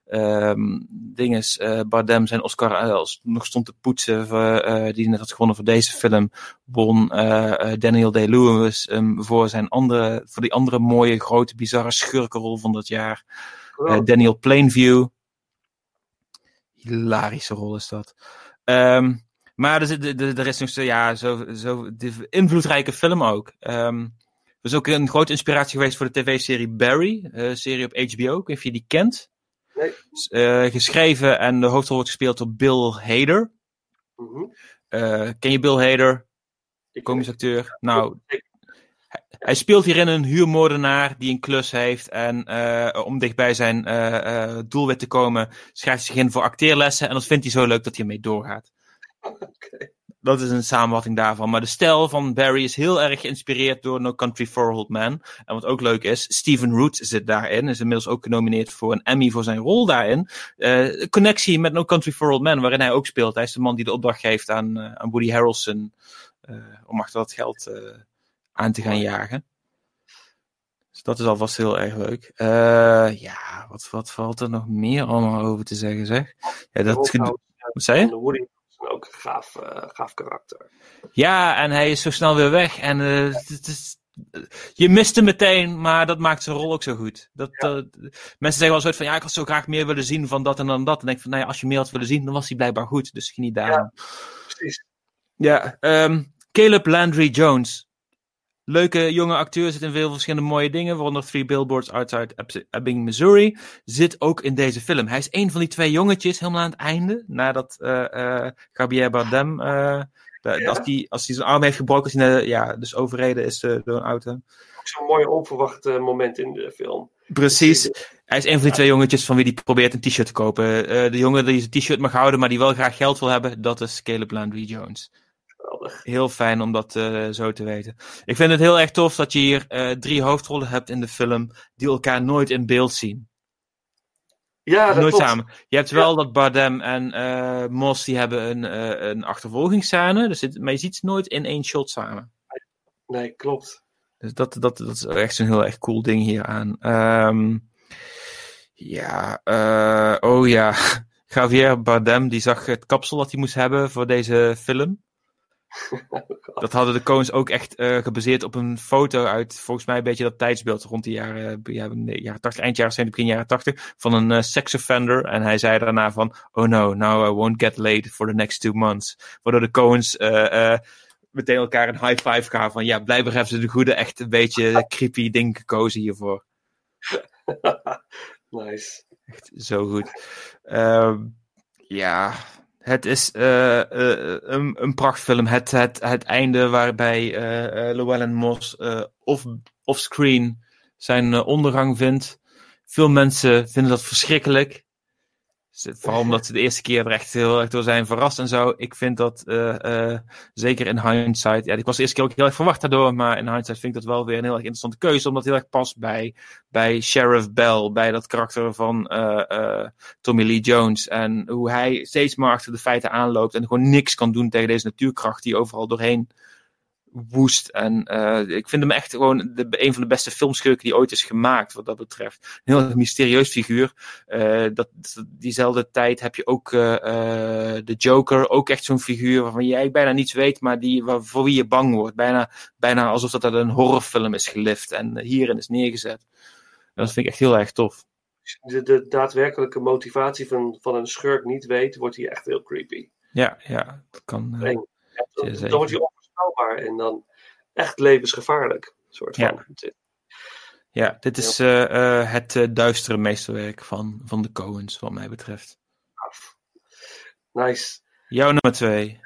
ehm, dinges, Bardem zijn Oscar nog stond te poetsen, voor, die net had gewonnen voor deze film, won Daniel Day-Lewis voor zijn andere, voor die andere mooie, grote, bizarre schurkenrol van dat jaar. Eh, Daniel Plainview. Hilarische rol is dat. Ehm, maar er, zit- er, er is nog zo, ja, zo, invloedrijke film ook. Er is ook een grote inspiratie geweest voor de tv-serie Barry, een serie op HBO. Ik weet niet of je die kent. Nee. Eh, geschreven en de hoofdrol wordt gespeeld door Bill Hader. Mhm. Eh, ken je Bill Hader? Komisch acteur. Nou, hij speelt hierin een huurmoordenaar die een klus heeft. En eh, om dicht bij zijn eh, doelwit te komen, schrijft hij zich in voor acteerlessen. En dat vindt hij zo leuk dat hij ermee doorgaat. Dat is een samenvatting daarvan. Maar de stijl van Barry is heel erg geïnspireerd door No Country for Old Men. En wat ook leuk is, Steven Root zit daarin. Is inmiddels ook genomineerd voor een Emmy voor zijn rol daarin. Eh, connectie met No Country for Old Men, waarin hij ook speelt. Hij is de man die de opdracht geeft aan, aan Woody Harrelson. om achter dat geld aan te gaan jagen. Dus dat is alvast heel erg leuk. Eh, ja, wat, wat valt er nog meer allemaal over te zeggen, zeg? Ja, dat, Roadhouse, wat zei je? Ook een gaaf, eh, gaaf karakter. Ja, en hij is zo snel weer weg. En eh, het- is, je mist hem meteen, maar dat maakt zijn rol ook zo goed. Dat, mensen zeggen wel soort van, ja, ik had zo graag meer willen zien van dat en dan dat. En denk van, nou ja, als je meer had willen zien, dan was hij blijkbaar goed. Dus geniet daarvan. Precies. Ja, ehm, Caleb Landry Jones. Leuke jonge acteur, zit in veel verschillende mooie dingen, waaronder Three Billboards Outside Eb- Ebbing, Missouri. Zit ook in deze film. Hij is een van die twee jongetjes, helemaal aan het einde, nadat eh Javier Bardem, eh, de- als hij als die zijn arm heeft gebroken, als hij ja, dus overreden is door een auto. Ook zo'n mooi onverwacht moment in de film. Precies. Hij is een van die twee jongetjes van wie die probeert een t-shirt te kopen. De jongen die zijn t-shirt mag houden, maar die wel graag geld wil hebben, dat is Caleb Landry Jones. Heel fijn om dat eh, zo te weten. Ik vind het heel erg tof dat je hier eh, drie hoofdrollen hebt in de film die elkaar nooit in beeld zien. Ja, dat nooit samen. Je hebt wel dat Bardem en eh Moss die hebben een, een achtervolgingsscène, dus het, maar je ziet ze nooit in één shot samen. Nee, klopt. Dus dat, dat, dat is echt zo'n heel erg cool ding hier aan. Ehm, ja, oh ja. [LAUGHS] Javier Bardem, die zag het kapsel dat hij moest hebben voor deze film. [LAUGHS] Dat hadden de Coens ook echt eh, gebaseerd op een foto uit, volgens mij een beetje dat tijdsbeeld rond de jaren, ja, nee, jaren 80, eind jaren 70, begin jaren 80, van een eh, sex offender. En hij zei daarna van, oh no, now I won't get laid for the next two months. Waardoor de Coens eh, meteen elkaar een high five gaven van, ja, blijkbaar hebben ze de goede, echt een beetje creepy ding gekozen hiervoor. [LAUGHS] Nice. Echt zo goed. Ehm, ja, het is eh, eh, een, prachtfilm. Het, het, het einde waarbij eh, Llewellyn Moss off, offscreen zijn ondergang vindt. Veel mensen vinden dat verschrikkelijk. Vooral omdat ze de eerste keer er echt heel erg door zijn verrast en zo. Ik vind dat eh, eh, zeker in hindsight. Ja, ik was de eerste keer ook heel erg verwacht daardoor. Maar in hindsight vind ik dat wel weer een heel erg interessante keuze. Omdat het heel erg past bij, bij Sheriff Bell. Bij dat karakter van eh, Tommy Lee Jones. En hoe hij steeds maar achter de feiten aanloopt. En gewoon niks kan doen tegen deze natuurkracht die overal doorheen woest. En eh, ik vind hem echt gewoon de, een van de beste filmschurken die ooit is gemaakt, wat dat betreft. Een heel mysterieus figuur. Eh, dat, diezelfde tijd heb je ook eh, de Joker, ook echt zo'n figuur waarvan jij bijna niets weet, maar die, waar, voor wie je bang wordt. Bijna, bijna alsof dat uit een horrorfilm is gelift en hierin is neergezet. En dat vind ik echt heel erg tof. Als je de, de daadwerkelijke motivatie van, van een schurk niet weet, wordt hij echt heel creepy. Ja, ja, dat kan. dan wordt hij onvoorspelbaar en dan echt levensgevaarlijk. Soort van. Ja. Ja, dit is eh, eh, het eh, duistere meesterwerk van, van de Coens, wat mij betreft. Nice. Jouw nummer twee.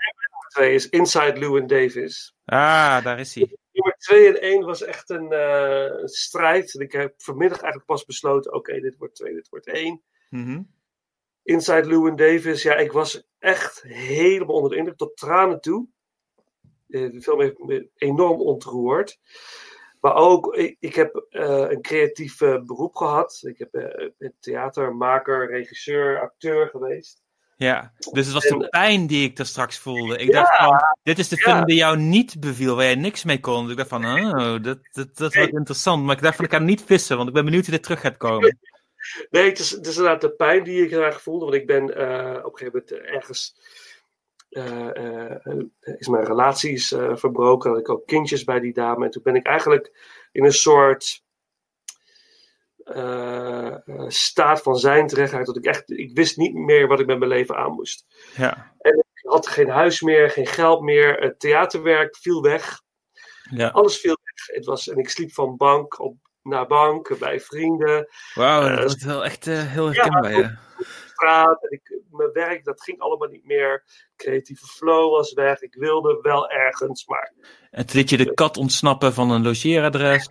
twee is Inside Llewyn Davis. Ah, daar is hij. Nummer 2 en 1 was echt een eh, strijd. Ik heb vanmiddag eigenlijk pas besloten: oké, dit wordt 2, dit wordt 1. Mhm. Inside Llewyn Davis, ja, ik was echt helemaal onder de indruk, tot tranen toe. Eh, De film heeft me enorm ontroerd. Maar ook, ik, ik heb eh, een creatief eh, beroep gehad. Ik heb, eh, ben theatermaker, regisseur, acteur geweest. Ja, dus het was En- de pijn die ik daar straks voelde. Ik Ja, dacht van, dit is de ja. film die jou niet beviel, waar jij niks mee kon. Dus ik dacht van, oh, dat, dat, dat wordt interessant. Maar ik dacht van, ik ga niet vissen, want ik ben benieuwd hoe dit terug gaat komen. [LAUGHS] Nee, het is, het is inderdaad de pijn die ik erg voelde. Want ik ben op een gegeven moment ergens. Eh, eh, eh, is mijn relatie is, eh, verbroken. Had ik ook kindjes bij die dame. En toen ben ik eigenlijk in een soort. staat van zijn terechtgeraakt. Dat ik echt. Ik wist niet meer wat ik met mijn leven aan moest. Ja, En ik had geen huis meer, geen geld meer. Het theaterwerk viel weg. ja. Alles viel weg. Het was, en ik sliep van bank op, naar bank bij vrienden. Wauw, dat is wel echt eh, heel herkenbaar, ja. Straat. En ik, mijn werk, dat ging allemaal niet meer. Creatieve flow was weg. Ik wilde wel ergens, maar... En liet je de kat ontsnappen van een logeeradres.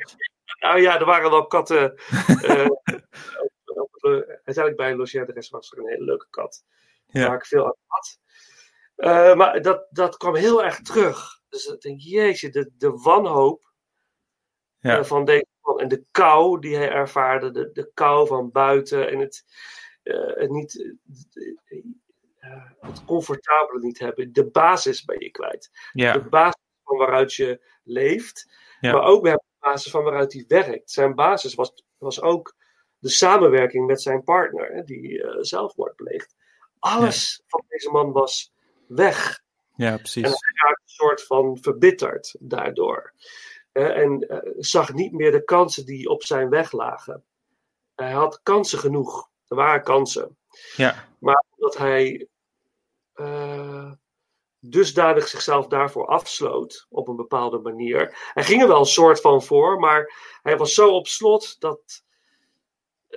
Nou ja, er waren wel katten. [LAUGHS] eh, uiteindelijk bij een logeeradres was er een hele leuke kat. Ja. Waar ik veel aan had. Eh, maar dat, dat kwam heel erg terug. Dus ik denk, jeetje, de, de wanhoop Ja. van deze man. En de kou die hij ervaarde. De, de kou van buiten. En het niet... eh, eh, het comfortabele niet hebben. De basis ben je kwijt. Ja. De basis van waaruit je leeft. Ja. Maar ook de basis van waaruit hij werkt. Zijn basis was, was ook de samenwerking met zijn partner. Hè, die eh, zelfmoord pleegt. Alles van deze man was weg. Ja, En precies. hij raakte een soort van verbitterd daardoor. Eh, en eh, zag niet meer de kansen die op zijn weg lagen. Hij had kansen genoeg. Er waren kansen. Ja, Maar omdat hij eh, dusdanig zichzelf daarvoor afsloot op een bepaalde manier. Hij ging er wel een soort van voor, maar hij was zo op slot dat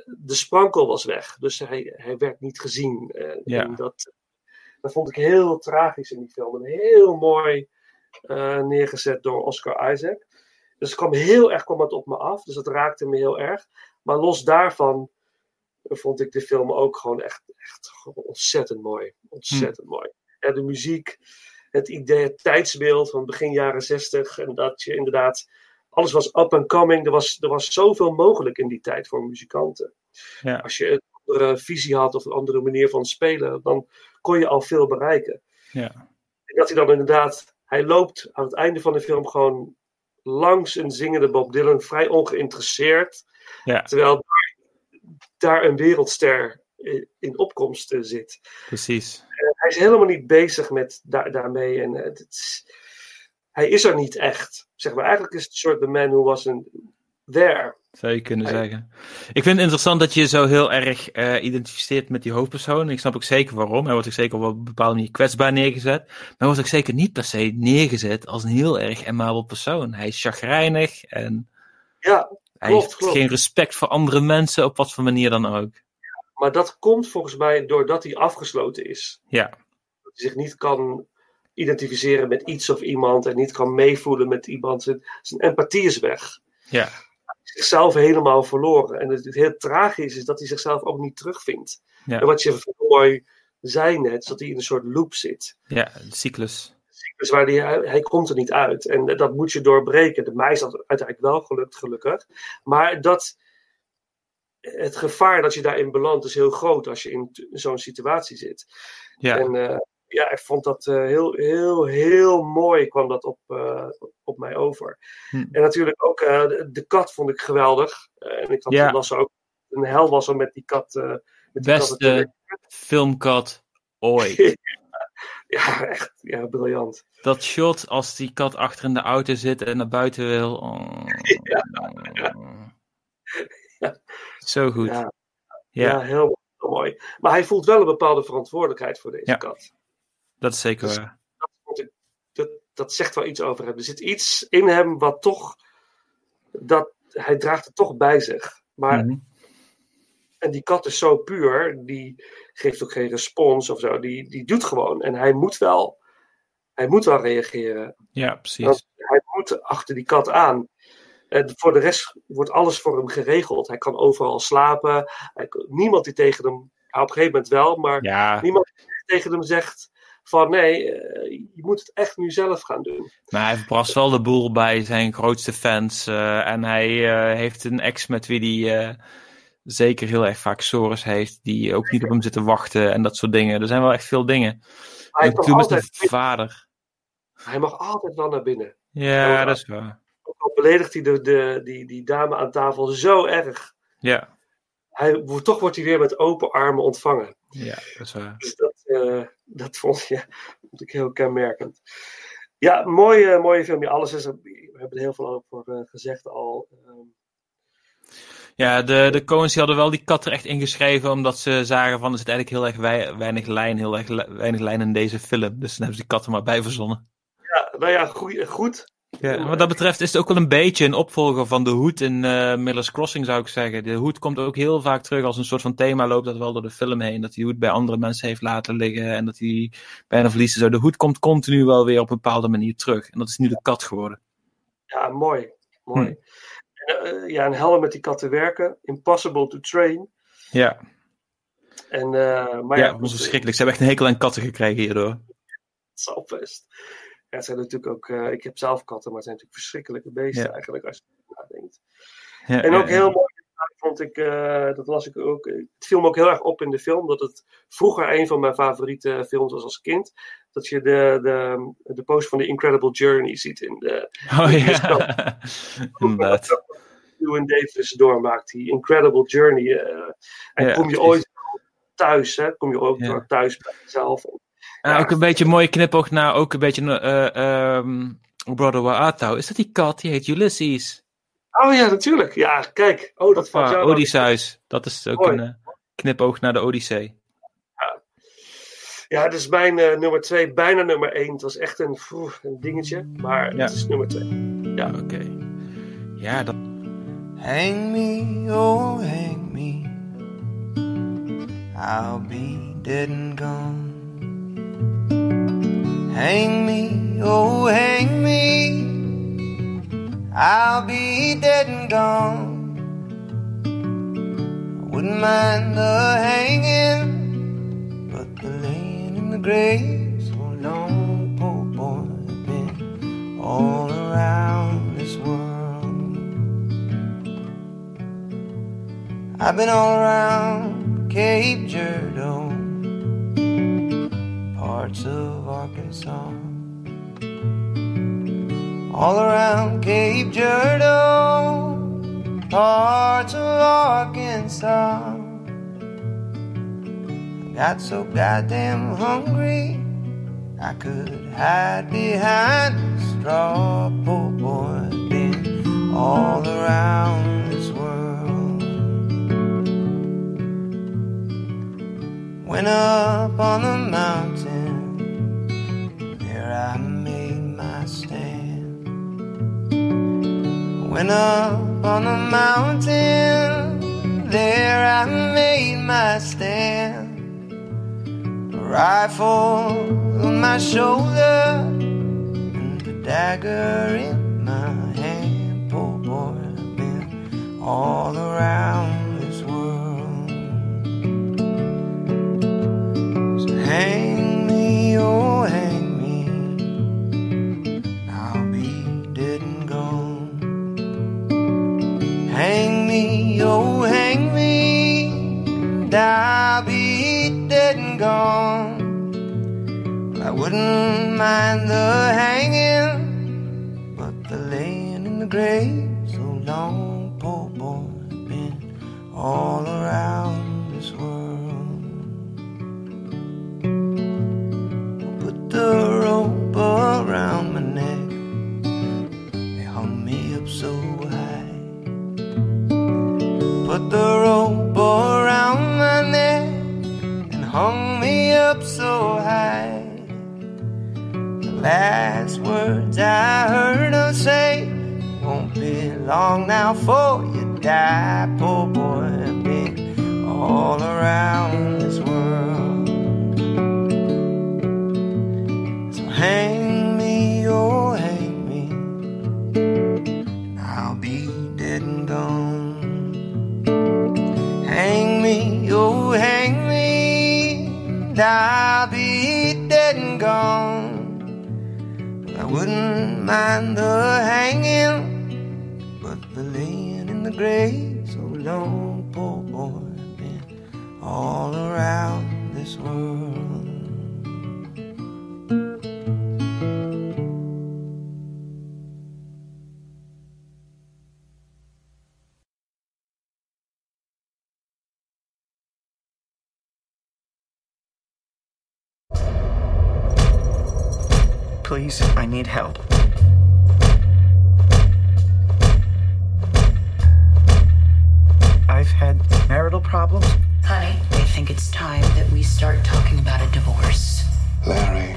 de sprankel was weg. Dus hij, hij werd niet gezien. En, Ja. en dat, dat vond ik heel tragisch in die film. En heel mooi eh, neergezet door Oscar Isaac. Dus het kwam heel erg kwam het op me af. Dus dat raakte me heel erg. Maar los daarvan vond ik de film ook gewoon echt, echt ontzettend mooi. Ontzettend mooi. En de muziek, het idee, het tijdsbeeld van begin jaren zestig. En dat je inderdaad, alles was up and coming. Er was, er was zoveel mogelijk in die tijd voor muzikanten. ja. Als je een andere visie had of een andere manier van spelen, dan kon je al veel bereiken. ja. En dat hij dan inderdaad, hij loopt aan het einde van de film gewoon langs een zingende Bob Dylan, vrij ongeïnteresseerd. ja. Terwijl daar, een wereldster in, opkomst eh, zit. precies. En hij is helemaal niet bezig met daar, daarmee. En, eh, het hij is er niet echt. Zeg maar, eigenlijk is het soort The Man Who Wasn't There. Zou je kunnen Hij- zeggen. Ik vind het interessant dat je zo heel erg eh, identificeert met die hoofdpersoon. Ik snap ook zeker waarom. Hij wordt ook zeker op een bepaalde manier kwetsbaar neergezet. Maar hij wordt ook zeker niet per se neergezet als een heel erg amabel persoon. Hij is chagrijnig en Ja, hij klopt, heeft klopt. geen respect voor andere mensen op wat voor manier dan ook. Maar dat komt volgens mij doordat hij afgesloten is. Ja, Dat hij zich niet kan identificeren met iets of iemand en niet kan meevoelen met iemand. Zijn, empathie is weg. ja, Hij is zichzelf helemaal verloren. En het, het heel tragisch is dat hij zichzelf ook niet terugvindt. ja, En wat je mooi zei net, is dat hij in een soort loop zit. ja, de cyclus. Dus waar die, hij, komt er niet uit. En dat moet je doorbreken. De mij is dat uiteindelijk wel gelukt, gelukkig. Maar dat, het gevaar dat je daarin belandt is heel groot als je in zo'n situatie zit. Ja, En eh, ja, ik vond dat eh, heel, heel, heel mooi kwam dat op, eh, op mij over. Hm. En natuurlijk ook de, de kat vond ik geweldig. En ik had, Ja. was ook een hel was er met die kat. met die kat beste filmkat ooit. [LAUGHS] [LAUGHS] Ja, echt ja, briljant. Dat shot als die kat achter in de auto zit en naar buiten wil. oh. [LAUGHS] Zo goed. Ja, Ja, ja. heel, mooi. Maar hij voelt wel een bepaalde verantwoordelijkheid voor deze Ja. kat. dat is zeker Dus- waar. Dat, dat zegt wel iets over hem. Er zit iets in hem wat toch. Dat, hij draagt het toch bij zich. Maar, Mhm. En die kat is zo puur. Die geeft ook geen respons of zo. Die, die doet gewoon. En hij moet wel. hij moet wel reageren. Ja, precies. Want hij moet achter die kat aan. En voor de rest wordt alles voor hem geregeld. Hij kan overal slapen. Hij, niemand die tegen hem, op een gegeven moment wel, maar Ja. niemand die tegen hem zegt van nee, eh, je moet het echt nu zelf gaan doen. Maar hij verprast wel de boel bij zijn grootste fans. eh, en hij eh, heeft een ex met wie hij eh, zeker heel erg vaak sores heeft. Die ook niet op hem zitten wachten en dat soort dingen. Er zijn wel echt veel dingen. Hij En toen altijd- zijn vader. Hij mag altijd wel naar binnen. Ja, dat is waar. Ook al beledigt hij de, de, die, die dame aan tafel zo erg. Ja, Hij, toch wordt hij weer met open armen ontvangen. ja dat is waar. Dus dat, eh, dat vond, ik heel kenmerkend. Ja, mooie, mooie film. Ja, alles is er, we hebben er heel veel over eh, gezegd al. Ehm, Ja, de, de Coens die hadden wel die kat er echt ingeschreven, omdat ze zagen van er zit eigenlijk heel erg wei- weinig lijn, heel erg weinig lijn in deze film. Dus dan hebben ze die kat er maar bij verzonnen. ja, nou ja, goeie- goed. Ja, wat dat betreft is het ook wel een beetje een opvolger van de Hoed in eh Miller's Crossing, zou ik zeggen. De Hoed komt ook heel vaak terug als een soort van thema, loopt dat wel door de film heen. Dat hij Hoed bij andere mensen heeft laten liggen en dat hij bijna verliest. en Zo. De Hoed komt continu wel weer op een bepaalde manier terug. En dat is nu de kat geworden. Ja, mooi. mooi. Hm. Eh, ja, en helder met die katten werken. Impossible to train. Ja, En, eh, maar ja, ja, was verschrikkelijk. Ze hebben echt een hekel aan katten gekregen hierdoor. Het zal best. Ja, het zijn natuurlijk ook, eh, ik heb zelf katten, maar het zijn natuurlijk verschrikkelijke beesten Ja. eigenlijk als je erover nadenkt. Ja, en ook heel mooi vond ik, eh, dat las ik ook, eh, het viel me ook heel erg op in de film, dat het vroeger een van mijn favoriete films was als kind. Dat je de, de, de post van The Incredible Journey ziet in de, Oh in de ja, [LAUGHS] inderdaad. Ewan Davis doormaakt, die Incredible Journey. eh, en Ja, kom je ooit thuis, hè? Kom je Ja. door thuis bij jezelf. Ja, ook een beetje een mooie knipoog naar, ook een beetje, eh ehm Brother Waatau. Is dat die kat? Die heet Ulysses. Oh ja, natuurlijk. Ja, kijk. Oh, dat valt jou Odysseus. Dat is ook een eh, knipoog naar de Odyssee. Ja, het is mijn eh, nummer twee, bijna nummer één. Het was echt een, een dingetje, maar Ja. het is nummer twee. Ja, oké. Ja, dat... Hang me, oh hang me. I'll be dead and gone. Hang me, oh hang me. I'll be dead and gone. I wouldn't mind the hanging, the grave so long, poor boy, been all around this world. I've been all around Cape Girardeau, parts of Arkansas. All around Cape Girardeau, parts of Arkansas. Got so goddamn hungry, I could hide behind a straw. Poor boy, been all around this world. Went up on the mountain, there I made my stand. Went up on the mountain, there I made my stand. Rifle on my shoulder, and a dagger in my hand. Poor boy, I've been all around this world. So hang me, oh hang me. I'll be dead and gone. Hang me, oh hang me. Be gone. I wouldn't mind the hanging, but the laying in the grave so long, poor boy, been all around this world. Put the rope around my neck, they hung me up so high. Put the rope around my neck and hung so high. The last words I heard her say, Won't be long now for you die, poor boy. I've been all around this world. So hang me, oh, hang me. I'll be dead and gone. Hang me, oh, hang and I'll be dead and gone. I wouldn't mind the hanging, but the laying in the grave so oh, long, poor boy, been all around this world. Please, I need help. I've had marital problems. Honey, I think it's time that we start talking about a divorce. Larry,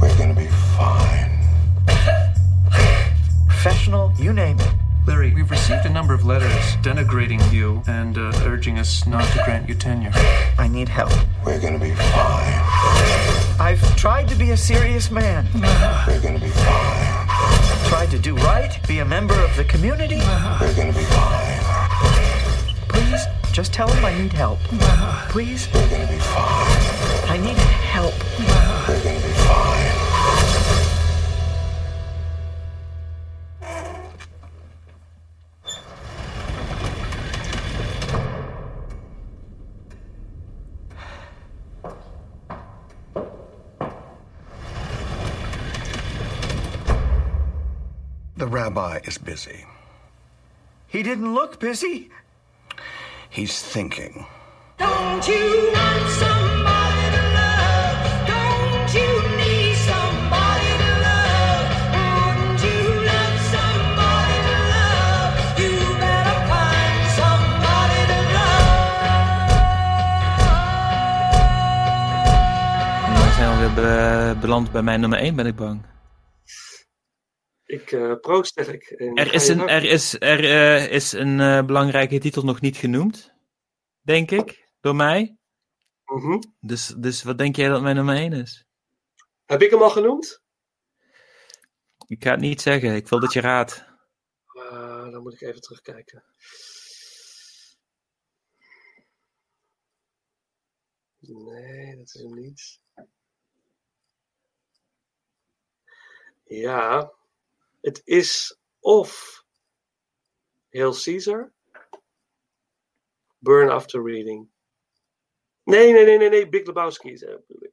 we're gonna be fine. [LAUGHS] Professional, you name it. Larry, we've received a number of letters denigrating you and uh, urging us not to grant you tenure. I need help. We're gonna be fine. I've tried to be a serious man. We're gonna be fine. Tried to do right, be a member of the community. We're gonna be fine. Please, just tell him I need help. Please. We're gonna be fine. I need help. The rabbi is busy. He didn't look busy. He's thinking. Don't you want somebody to love? Don't you need somebody to love? Wouldn't you love somebody to love? You better find somebody to love. En we zijn alweer be- beland bij mijn nummer 1, ben ik bang. Uh, proost zeg ik. En Er is een, gang. er is, er, eh, is een eh, belangrijke titel nog niet genoemd, denk ik, door mij. Mhm. Dus, dus wat denk jij dat mijn nummer 1 is? Heb ik hem al genoemd? Ik ga het niet zeggen, ik wil dat je raadt. Dan moet ik even terugkijken. Nee, dat is hem niet. Ja, het is of Hail Caesar, Burn After Reading. Nee, nee, nee, nee, nee, Big Lebowski is ik.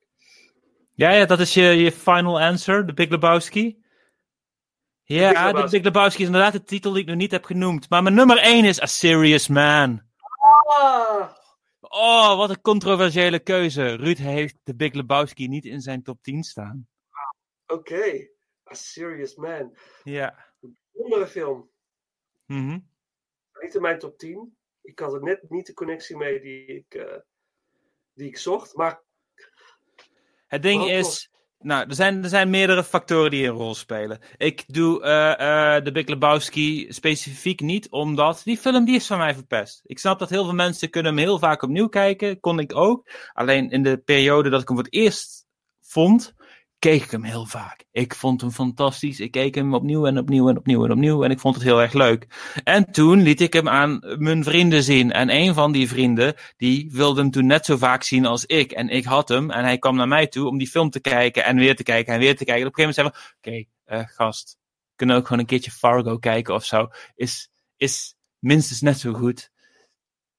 Ja, ja, dat is je, je final answer, de Big Lebowski. Ja, Big de. Big Lebowski is inderdaad de titel die ik nog niet heb genoemd. Maar mijn nummer 1 is A Serious Man. Ah, Oh, wat een controversiële keuze. Ruud heeft de Big Lebowski niet in zijn top 10 staan. oké. A Serious Man. Ja. Bijzondere film. Mhm. Niet in mijn top 10. Ik had er net niet de connectie mee die ik, eh, die ik zocht. Maar Het ding is, was- nou, er zijn, er zijn meerdere factoren die een rol spelen. Ik doe eh, eh, de Big Lebowski specifiek niet, omdat die film die is van mij verpest. Ik snap dat heel veel mensen kunnen hem heel vaak opnieuw kijken, kon ik ook. Alleen in de periode dat ik hem voor het eerst vond, keek ik hem heel vaak. Ik vond hem fantastisch. Ik keek hem opnieuw en opnieuw en opnieuw en opnieuw en ik vond het heel erg leuk. En toen liet ik hem aan mijn vrienden zien. En een van die vrienden, die wilde hem toen net zo vaak zien als ik. En ik had hem en hij kwam naar mij toe om die film te kijken en weer te kijken en weer te kijken. En op een gegeven moment zei hij, oké, eh, gast, we kunnen ook gewoon een keertje Fargo kijken of zo. Is, is minstens net zo goed.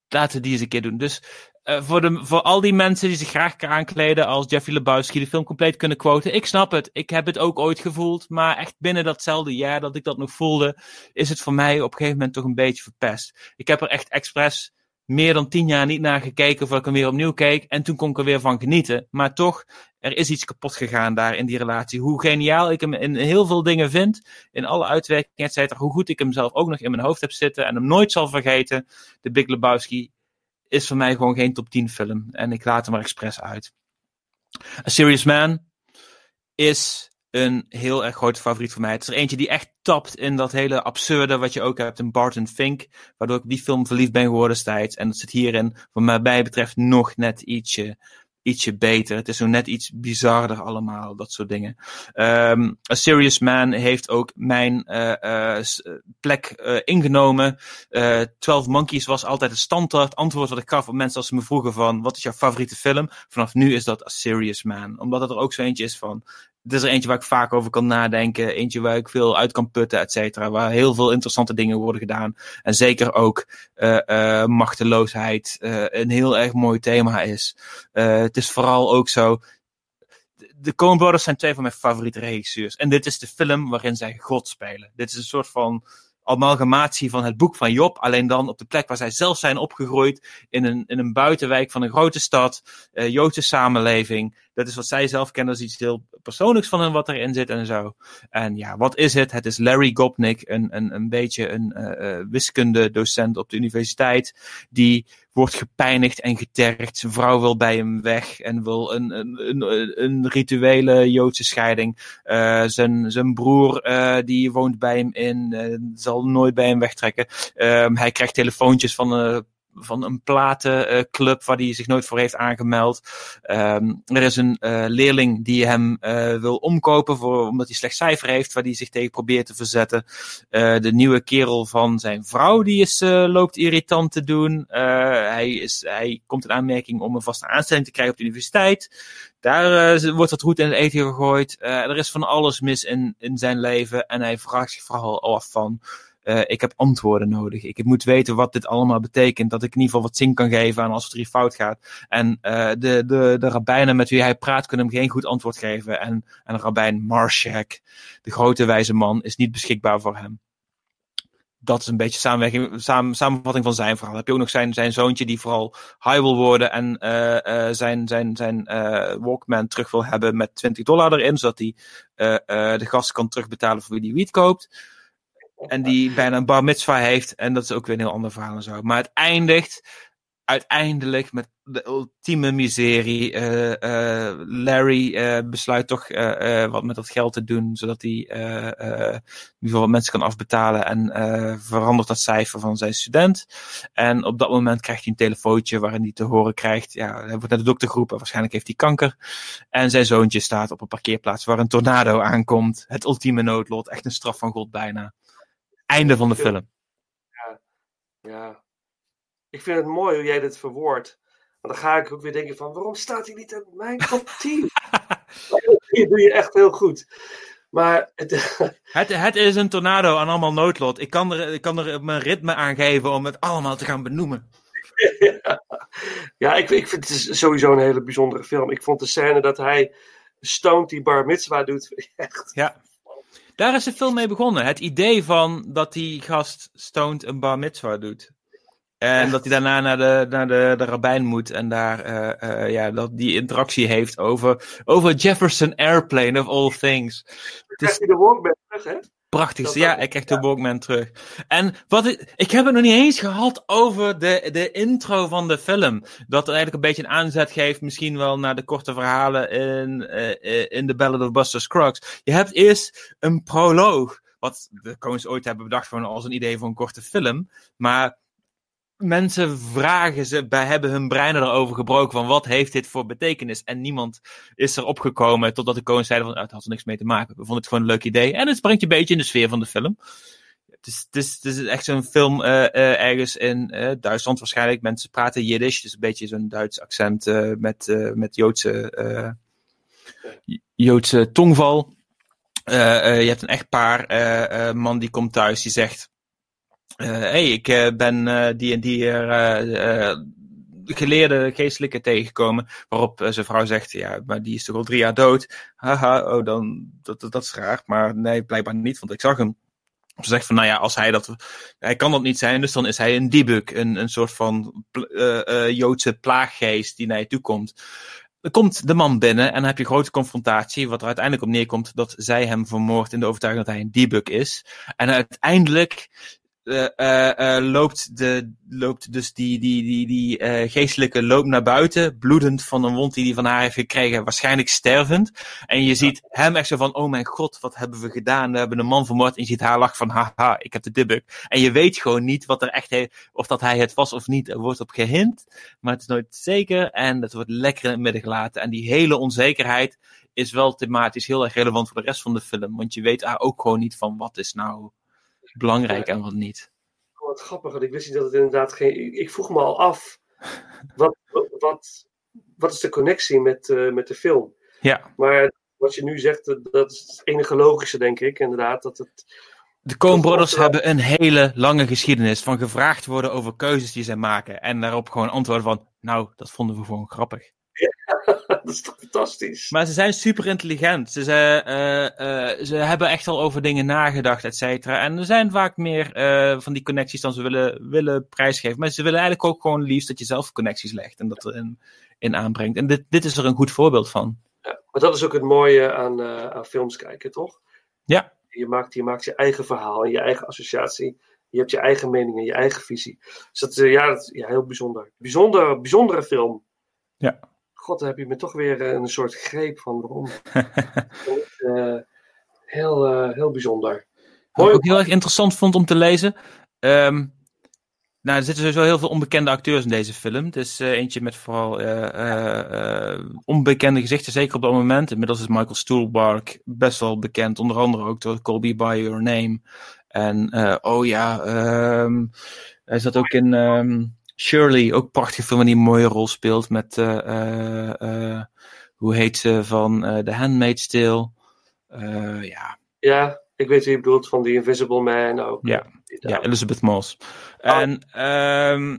Laten we die eens een keer doen. Dus eh, voor, de, voor al die mensen die zich graag aankleden als Jeffrey Lebowski, de film compleet kunnen quoten. Ik snap het. Ik heb het ook ooit gevoeld. Maar echt binnen datzelfde jaar dat ik dat nog voelde, is het voor mij op een gegeven moment toch een beetje verpest. Ik heb er echt expres meer dan tien jaar niet naar gekeken voordat ik hem weer opnieuw keek. En toen kon ik er weer van genieten. Maar toch, er is iets kapot gegaan daar in die relatie. Hoe geniaal ik hem in heel veel dingen vind. In alle uitwerkingen, et. Hoe goed ik hem zelf ook nog in mijn hoofd heb zitten. En hem nooit zal vergeten. De Big Lebowski is voor mij gewoon geen top 10 film. En ik laat hem er expres uit. A Serious Man is een heel erg grote favoriet voor mij. Het is er eentje die echt tapt in dat hele absurde wat je ook hebt in Barton Fink. Waardoor ik die film verliefd ben geworden destijds. En dat zit hierin, wat mij betreft, nog net ietsje ietsje beter. Het is zo net iets bizarder allemaal, dat soort dingen. Um, A Serious Man heeft ook mijn uh, uh, plek uh, ingenomen. 12 Monkeys was altijd het standaard antwoord wat ik gaf op mensen als ze me vroegen van, wat is jouw favoriete film? Vanaf nu is dat A Serious Man. Omdat het er ook zo eentje is van, het is er eentje waar ik vaak over kan nadenken. Eentje waar ik veel uit kan putten, et cetera. Waar heel veel interessante dingen worden gedaan. En zeker ook uh, uh, machteloosheid uh, een heel erg mooi thema is. het is vooral ook zo. De Coen Brothers zijn twee van mijn favoriete regisseurs. En dit is de film waarin zij God spelen. Dit is een soort van amalgamatie van het boek van Job. Alleen dan op de plek waar zij zelf zijn opgegroeid. In een, in een buitenwijk van een grote stad. Uh, Joodse samenleving. Dat is wat zij zelf kennen als iets heel persoonlijks van hen wat erin zit en zo. En ja, wat is het? Het is Larry Gopnik, een, een, een beetje een uh, wiskundedocent op de universiteit. Die wordt gepijnigd en getergd. Zijn vrouw wil bij hem weg en wil een, een, een, een rituele Joodse scheiding. Uh, zijn, zijn broer, uh, die woont bij hem in, uh, zal nooit bij hem wegtrekken. hij krijgt telefoontjes van van een platenclub waar hij zich nooit voor heeft aangemeld. Um, er is een uh, leerling die hem uh, wil omkopen voor, omdat hij slecht cijfer heeft, waar hij zich tegen probeert te verzetten. Uh, de nieuwe kerel van zijn vrouw, die is, loopt irritant te doen. hij, is, hij komt in aanmerking om een vaste aanstelling te krijgen op de universiteit. Daar wordt het goed in het eten gegooid. er is van alles mis in, in zijn leven en hij vraagt zich vooral af van uh, ik heb antwoorden nodig. Ik moet weten wat dit allemaal betekent. Dat ik in ieder geval wat zin kan geven aan als het er fout gaat. En uh, de, de, de rabbijnen met wie hij praat kunnen hem geen goed antwoord geven. En, en rabbijn Marshak, de grote wijze man, is niet beschikbaar voor hem. Dat is een beetje samenvatting van zijn verhaal. heb je ook nog zijn, zijn zoontje die vooral high wil worden en uh, zijn, zijn, zijn Walkman terug wil hebben met 20 dollar erin, zodat hij de gast kan terugbetalen voor wie die wiet koopt. En die bijna een bar mitzvah heeft. En dat is ook weer een heel ander verhaal en zo. Maar het eindigt uiteindelijk met de ultieme miserie. Uh, uh, Larry uh, besluit toch wat met dat geld te doen, zodat hij wat mensen kan afbetalen en verandert dat cijfer van zijn student. En op dat moment krijgt hij een telefoontje waarin hij te horen krijgt, ja, hij wordt naar de dokter geroepen, waarschijnlijk heeft hij kanker. En zijn zoontje staat op een parkeerplaats waar een tornado aankomt. Het ultieme noodlot, echt een straf van God bijna. Einde van de film. Ja, ja. Ik vind het mooi hoe jij dit verwoordt. Maar dan ga ik ook weer denken van, waarom staat hij niet in mijn top 10? dat doe je echt heel goed. Maar het... [LAUGHS] het, het is een tornado aan allemaal noodlot. Ik kan, er, ik kan er mijn ritme aan geven om het allemaal te gaan benoemen. ja, ja ik, ik vind het sowieso een hele bijzondere film. Ik vond de scène dat hij Stoned die bar mitzwa doet [LAUGHS] echt ja. Daar is de film mee begonnen. Het idee van dat die gast stoned een bar mitzvah doet. En dat hij daarna naar de, naar de, de rabbijn moet en daar uh, uh, ja, dat die interactie heeft over, over Jefferson Airplane of all things. Het is de terug, hè? Prachtig, ja, ik krijg de Walkman terug. En wat ik, ik heb het nog niet eens gehad over de, de intro van de film. Dat er eigenlijk een beetje een aanzet geeft, misschien wel naar de korte verhalen in, uh, in The Ballad of Buster Scruggs. Je hebt eerst een proloog, wat de Coens ooit hebben bedacht gewoon als een idee voor een korte film. Maar mensen vragen ze, bij hebben hun breinen erover gebroken van wat heeft dit voor betekenis. En niemand is erop gekomen totdat de koning zeiden van nou, het had er niks mee te maken. We vonden het gewoon een leuk idee. En het brengt je een beetje in de sfeer van de film. Het is, het is, het is echt zo'n film uh, uh, ergens in uh, Duitsland waarschijnlijk. Mensen praten Jiddisch, dus een beetje zo'n Duits accent met, met Joodse, Joodse tongval. je hebt een echtpaar, man die komt thuis, die zegt hey, ik uh, ben uh, die en die geleerde geestelijke tegengekomen. Waarop zijn vrouw zegt, ja, maar die is toch al drie jaar dood. Haha, oh, dan, dat, dat, is raar. Maar nee, blijkbaar niet, want ik zag hem. Ze zegt van, nou ja, als hij dat, hij kan dat niet zijn, dus dan is hij een debug, een, een soort van Joodse plaaggeest die naar je toe komt. Er komt de man binnen en dan heb je een grote confrontatie, wat er uiteindelijk op neerkomt dat zij hem vermoordt in de overtuiging dat hij een debug is. En uiteindelijk eh, eh, eh, loopt, de, loopt dus die, die, die, die geestelijke loopt naar buiten, bloedend van een wond die hij van haar heeft gekregen, waarschijnlijk stervend. En je ziet hem echt zo van, oh mijn god, wat hebben we gedaan? We hebben een man vermoord. En je ziet haar lachen van, haha, ik heb de dibbuk. En je weet gewoon niet wat er echt, he- of dat hij het was of niet. Er wordt op gehint, maar het is nooit zeker. En dat wordt lekker in het midden gelaten. En die hele onzekerheid is wel thematisch heel erg relevant voor de rest van de film. Want je weet daar ook gewoon niet van, wat is nou belangrijk en wat niet. Oh, Wat grappig, want ik wist niet dat het inderdaad geen. Ik, vroeg me al af. Wat, wat, wat is de connectie met, eh, met de film? Ja. Maar wat je nu zegt, dat- is het enige logische, denk ik. Inderdaad, dat het. De Coen Brothers hebben een hele lange geschiedenis van gevraagd worden over keuzes die zij maken. En daarop gewoon antwoorden van, nou, dat vonden we gewoon grappig. Dat is toch fantastisch. Maar ze zijn super intelligent. Ze, ze, eh, eh, ze hebben echt al over dingen nagedacht, et cetera. En er zijn vaak meer eh, van die connecties dan ze willen, willen prijsgeven. Maar ze willen eigenlijk ook gewoon liefst dat je zelf connecties legt en dat erin in aanbrengt. En dit, dit is er een goed voorbeeld van. Ja, maar dat is ook het mooie aan, aan films kijken, toch? Ja. Je maakt, je maakt je eigen verhaal en je eigen associatie. Je hebt je eigen mening en je eigen visie. Dus dat, ja, dat, ja, heel bijzonder. Bijzonder, bijzondere film. Ja. God, dan heb je me toch weer eh, een soort greep van waarom. [LAUGHS] Eh, heel, eh, heel bijzonder. Wat ik ook heel erg interessant vond om te lezen. ehm, nou, er zitten sowieso heel veel onbekende acteurs in deze film. Het is eentje met vooral onbekende gezichten, zeker op dat moment. Inmiddels is Michael Stuhlbarg best wel bekend, onder andere ook door Call Me By Your Name. En oh ja, ehm, hij zat ook in ehm, Shirley, ook een prachtige film een mooie rol speelt met, eh, eh, eh, hoe heet ze, van The Handmaid's Tale. Ja, Ja, ik weet wie je bedoelt van The Invisible Man ook. ja, ja, Elizabeth Moss. En ehm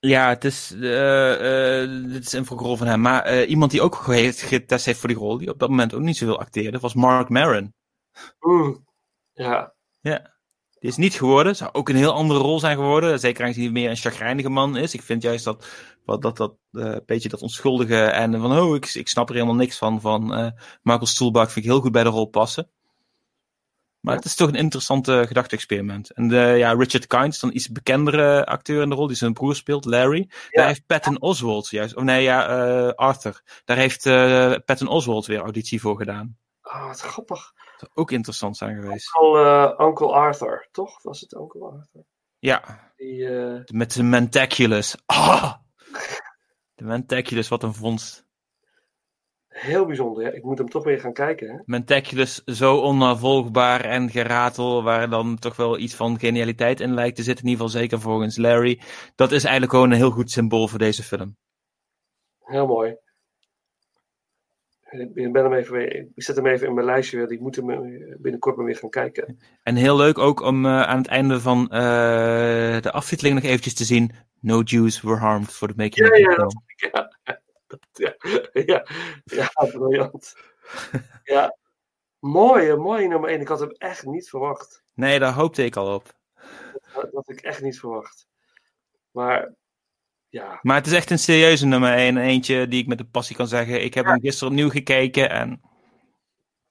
ja, het is, dit is een rol van hem. Maar iemand die ook heeft getest heeft voor die rol, die op dat moment ook niet zoveel acteerde, was Mark Maron. Mm, ja. Ja. Is niet geworden. Zou ook een heel andere rol zijn geworden. Zeker aangezien hij meer een chagrijnige man is. Ik vind juist dat, wat, dat, dat eh, beetje dat onschuldige en van, oh, ik, ik snap er helemaal niks van, van eh Michael Stuhlbarg vind ik heel goed bij de rol passen. Maar het is toch een interessante gedachte-experiment. En de, ja, Richard Kind is dan iets bekendere acteur in de rol, die zijn broer speelt, Larry. Daar heeft Patton Oswalt juist, of nee, ja, eh, Arthur. Daar heeft eh Patton Oswalt weer auditie voor gedaan. Ah, wat grappig. Zou ook interessant zijn geweest. Uncle, eh, Uncle Arthur, toch? Was het Uncle Arthur? Ja, Die, eh, met de Mentaculus. Ah! De Mentaculus, wat een vondst. heel bijzonder. Ja. Ik moet hem toch weer gaan kijken. Hè? Mentaculus zo onnavolgbaar en geratel, waar dan toch wel iets van genialiteit in lijkt te zitten. In ieder geval zeker volgens Larry. Dat is eigenlijk gewoon een heel goed symbool voor deze film. Heel mooi. Ik ben hem even weer, ik zet hem even in mijn lijstje weer. Ik moet hem eh, binnenkort maar weer gaan kijken. En heel leuk ook om eh, aan het einde van eh, de aftiteling nog eventjes te zien. No Jews were harmed for the making Ja, of the ja, film. ja, ja, ja, ja, briljant. Ja, mooi, mooi nummer 1. Ik had hem echt niet verwacht. Nee, daar hoopte ik al op. Dat dat had ik echt niet verwacht. Maar ja, Maar het is echt een serieuze nummer 1. Eentje die ik met de passie kan zeggen. Ik heb hem gisteren opnieuw gekeken en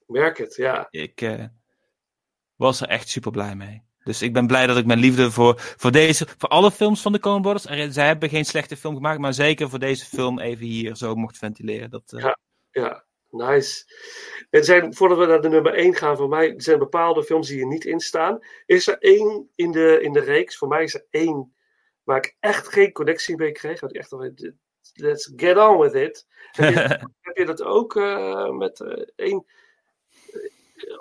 merk het, ja. ik eh, was er echt super blij mee. Dus ik ben blij dat ik mijn liefde voor, voor deze, voor alle films van de Coen Brothers, er, zij hebben geen slechte film gemaakt, maar zeker voor deze film even hier zo mocht ventileren. Dat, eh, Ja, ja, nice. Er zijn, voordat we naar de nummer 1 gaan, voor mij zijn bepaalde films die er niet in staan. Is er één in de, in de reeks? Voor mij is er één waar ik echt geen connectie mee kreeg. Dat ik echt al, let's get on with it. Heb je, [LAUGHS] heb je dat ook eh, met eh, één?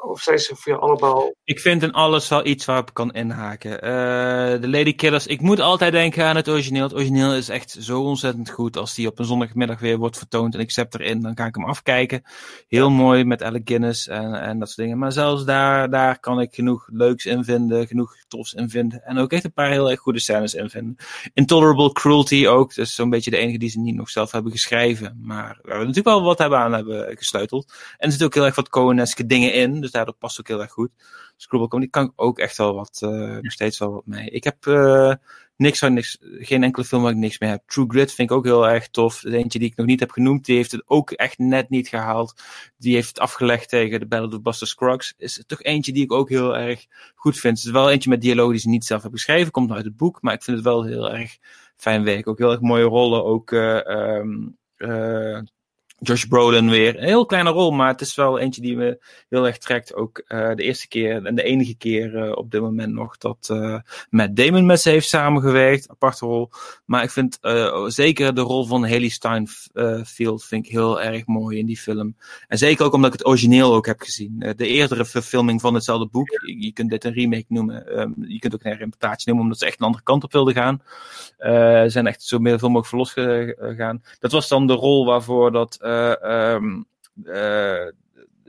Of zijn ze voor jou allemaal... Ik vind in alles wel iets waarop ik kan inhaken. Eh, de Lady Killers, ik moet altijd denken aan het origineel. Het origineel is echt zo ontzettend goed. Als die op een zondagmiddag weer wordt vertoond en ik zet erin, dan kan ik hem afkijken. Heel mooi met Alec Guinness en, en dat soort dingen. Maar zelfs daar, daar kan ik genoeg leuks in vinden, genoeg tofs in vinden. En ook echt een paar heel erg goede scènes in vinden. Intolerable Cruelty ook. Dat is zo'n beetje de enige die ze niet nog zelf hebben geschreven. Maar waar we natuurlijk wel wat hebben aan hebben gesleuteld. En er zitten ook heel erg wat Coen-eske dingen in. Dus daardoor past ook heel erg goed. Screwball Comedy kan ook echt wel wat, eh, nog steeds wel wat mee. Ik heb eh, niks niks, geen enkele film waar ik niks mee heb. True Grit vind ik ook heel erg tof. Is eentje die ik nog niet heb genoemd, die heeft het ook echt net niet gehaald. Die heeft het afgelegd tegen The Battle of Buster Scruggs. Is toch eentje die ik ook heel erg goed vind. Het is wel eentje met dialogen die ze niet zelf hebben geschreven, komt uit het boek, maar ik vind het wel heel erg fijn werk. Ook heel erg mooie rollen, ook... eh, Josh Brolin weer. Een heel kleine rol, maar het is wel eentje die me heel erg trekt. Ook eh, de eerste keer en de enige keer eh, op dit moment nog dat uh, Matt Damon met ze heeft samengewerkt. Aparte rol. Maar ik vind zeker de rol van Haley Steinfeld vind ik heel erg mooi in die film. En zeker ook omdat ik het origineel ook heb gezien. de eerdere verfilming van hetzelfde boek. Je, kunt dit een remake noemen. Um, je kunt ook een reportage noemen omdat ze echt een andere kant op wilden gaan. ze zijn echt zo veel mogelijk voor losgegaan. Dat was dan de rol waarvoor dat um, uh,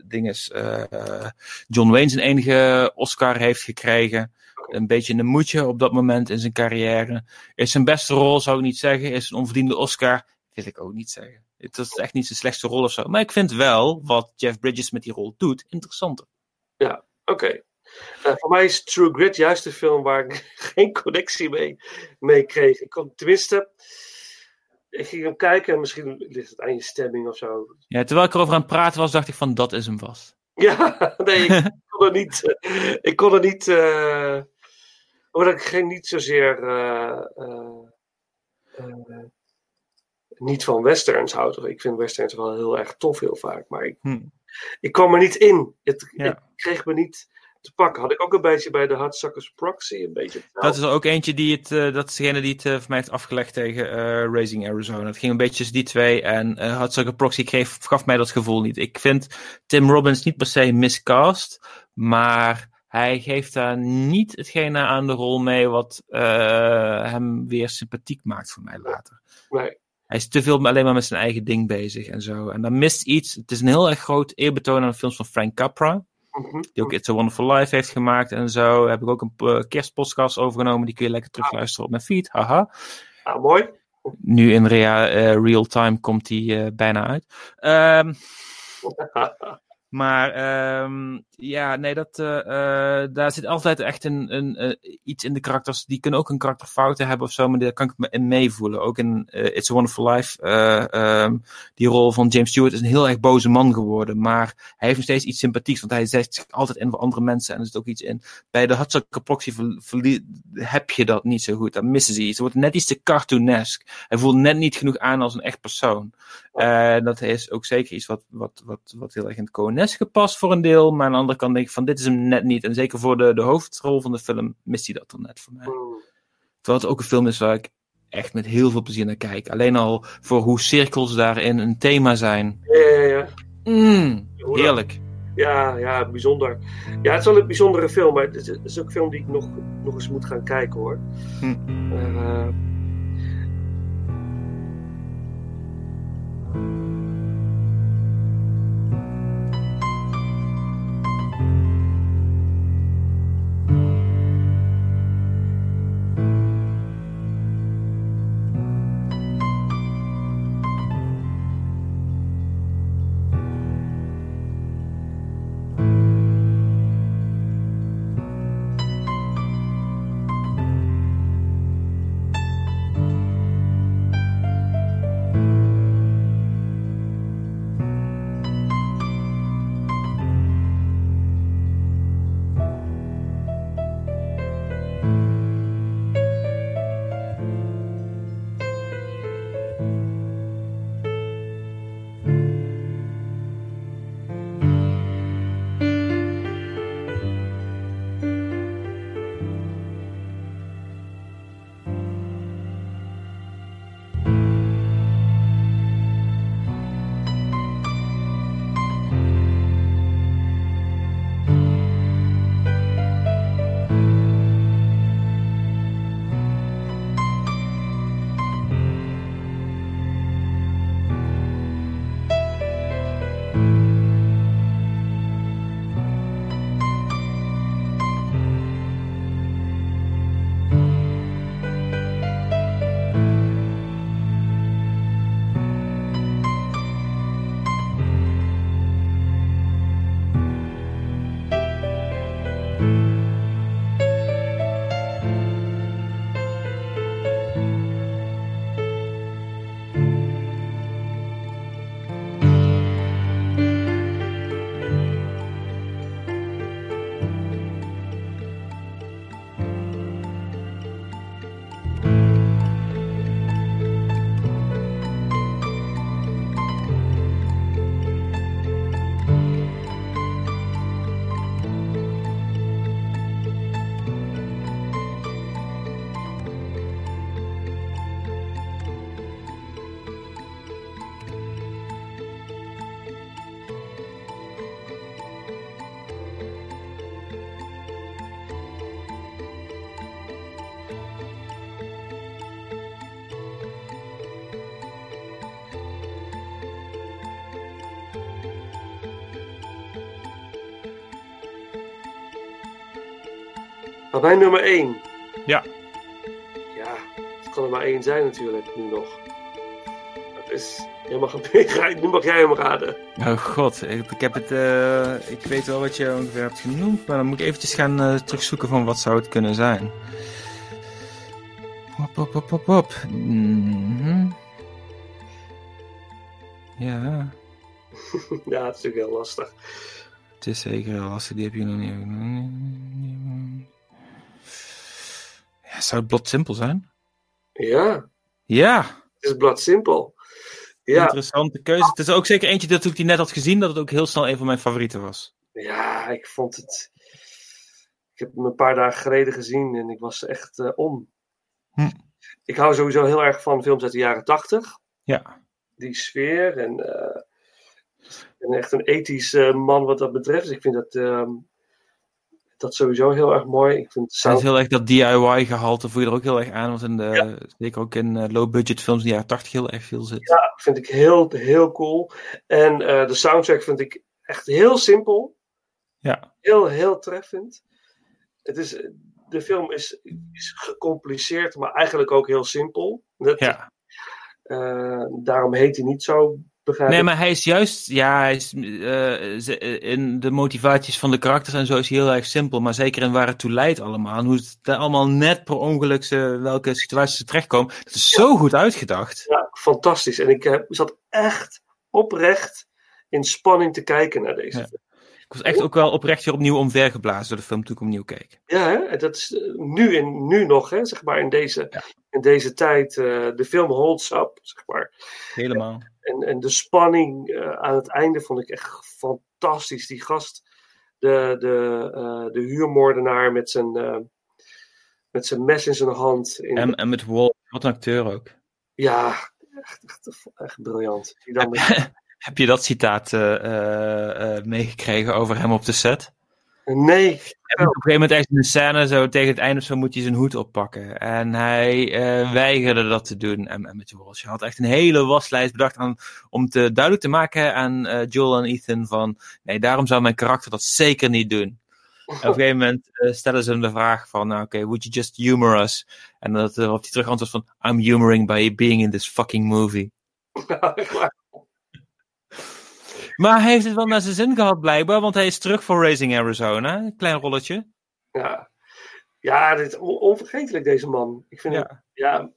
ding is, uh, John Wayne zijn enige Oscar heeft gekregen. Een beetje een moedje op dat moment in zijn carrière. Is zijn beste rol, zou ik niet zeggen. Is een onverdiende Oscar, wil ik ook niet zeggen. Het is echt niet zijn slechtste rol of zo. Maar ik vind wel wat Jeff Bridges met die rol doet interessanter. Ja, oké. Okay. Uh, voor mij is True Grit juist de film waar ik [LAUGHS] geen connectie mee, mee kreeg. Ik kon, tenminste, ik ging hem kijken en misschien ligt het aan je stemming of zo. Ja, terwijl ik erover aan het praten was, dacht ik van dat is hem vast. Ja, [LAUGHS] nee, [LAUGHS] ik kon er niet. Ik kon er niet. Uh, omdat ik geen niet zozeer. Uh, niet van westerns houd. Ik vind westerns wel heel erg tof, heel vaak. Maar ik, hm. ik kwam er niet in. Het, ja. Ik kreeg me niet te pakken. Had ik ook een beetje bij de Hardsuckers Proxy. Een beetje dat is er ook eentje die het, uh, dat is degene die het uh, voor mij heeft afgelegd tegen uh, Racing Arizona. Het ging een beetje tussen die twee en uh, Hardsucker Proxy kreeg, gaf mij dat gevoel niet. Ik vind Tim Robbins niet per se miscast, maar hij geeft daar niet hetgene aan de rol mee wat hem weer sympathiek maakt voor mij later. Nee. Hij is te veel alleen maar met zijn eigen ding bezig en zo. En dan mist iets. Het is een heel erg groot eerbetoon aan de films van Frank Capra. Die ook It's a Wonderful Life heeft gemaakt en zo. Heb ik ook een uh, kerstpodcast overgenomen. Die kun je lekker terugluisteren op mijn feed. Haha. Ah, mooi. Nu in rea, uh, real time komt die uh, bijna uit. Um, [LAUGHS] maar um, ja, nee, dat, uh, uh, daar zit altijd echt een, een, uh, iets in de karakters. Die kunnen ook een karakterfouten hebben of zo, maar daar kan ik me in meevoelen. Ook in It's a Wonderful Life. Um, die rol van James Stewart is een heel erg boze man geworden. Maar hij heeft nog steeds iets sympathieks, want hij zet zich altijd in voor andere mensen. En er zit ook iets in. Bij de Hudsucker Proxy heb je dat niet zo goed. Dan missen ze iets. Het wordt net iets te cartoonesk. Hij voelt net niet genoeg aan als een echt persoon. Dat is ook zeker iets wat, wat, wat, wat heel erg in het Coeneske past voor een deel. Maar aan de andere kant denk ik van dit is hem net niet. En zeker voor de, de hoofdrol van de film mist hij dat dan net voor mij. Terwijl het ook een film is waar ik echt met heel veel plezier naar kijk. Alleen al voor hoe cirkels daarin een thema zijn. Ja, ja, ja. Mm, heerlijk. Ja, ja, bijzonder. Ja, het is wel een bijzondere film, maar het is, ook een film die ik nog, nog eens moet gaan kijken hoor. Hm. Uh, Nou, mijn nummer 1. Ja. Ja, het kan er maar één zijn natuurlijk, nu nog. Dat is... Jij mag hem, nu mag jij hem raden. Oh god, ik, ik heb het... eh, ik weet wel wat je ongeveer hebt genoemd, maar dan moet ik eventjes gaan eh, terugzoeken van wat zou het kunnen zijn. Hop, hop, hop, hop, hop. Mhm. Ja, [LAUGHS] ja, het is natuurlijk heel lastig. het is zeker heel lastig, die heb je nog niet... Ja, zou het blad simpel zijn? Ja, Ja, het is blad simpel. Ja, interessante keuze. Het is ook zeker eentje dat ik die net had gezien, dat het ook heel snel een van mijn favorieten was. ja, ik vond het... Ik heb hem een paar dagen geleden gezien en ik was echt eh, om. Hm. Ik hou sowieso heel erg van films uit de jaren tachtig. Ja. Die sfeer en... eh, echt een ethisch eh, man wat dat betreft. Dus ik vind dat, ehm, dat sowieso heel erg mooi. Ik vind Het is heel erg dat DIY-gehalte voel je er ook heel erg aan, want in de, zeker ook in eh, low-budget films in de jaren 80 heel erg veel zit. Ja, vind ik heel, heel cool. En eh, de soundtrack vind ik echt heel simpel. Ja. Heel, heel treffend. Het is, de film is, is gecompliceerd, maar eigenlijk ook heel simpel. Dat, Ja. eh, daarom heet hij niet zo, begrijp Nee, ik. maar hij is juist, ja, hij is, eh, ze- in de motivaties van de karakters en zo is hij heel erg simpel, maar zeker in waar het toe leidt allemaal, en hoe het allemaal net per ongeluk ze, welke situaties ze terechtkomen, dat is zo goed uitgedacht. Ja, fantastisch. En ik heb, zat echt oprecht in spanning te kijken naar deze Ja. film. Ik was echt ook wel oprecht weer opnieuw omvergeblazen door de film toen ik opnieuw keek. Ja, hè? En dat is eh, nu, in, nu nog, hè? zeg maar, in deze, in deze tijd. eh, de film holds up, zeg maar. Helemaal. En, en de spanning eh, aan het einde vond ik echt fantastisch. Die gast, de, de, de huurmoordenaar met zijn, met zijn mes in zijn hand. In En, en met Wall, wat een acteur ook. Ja, echt, echt, echt briljant. Die dan [LAUGHS] met- Heb je dat citaat eh, eh, eh, meegekregen over hem op de set? Nee. Op een gegeven moment echt in de scène, zo tegen het einde of zo, moet hij zijn hoed oppakken. En hij weigerde dat te doen. En, en met Walsh hij had echt een hele waslijst bedacht aan, om te duidelijk te maken aan eh, Joel en Ethan van, nee, daarom zou mijn karakter dat zeker niet doen. En op een gegeven moment stellen ze hem de vraag van, nou, oké, would you just humor us? En dat erop hij terug antwoordt van, I'm humoring by being in this fucking movie. [LAUGHS] Maar hij heeft het wel naar zijn zin gehad blijkbaar, want hij is terug voor Raising Arizona. Een klein rolletje. Ja, ja dit is on- onvergetelijk, deze man. Ik vind Ja. het, ja.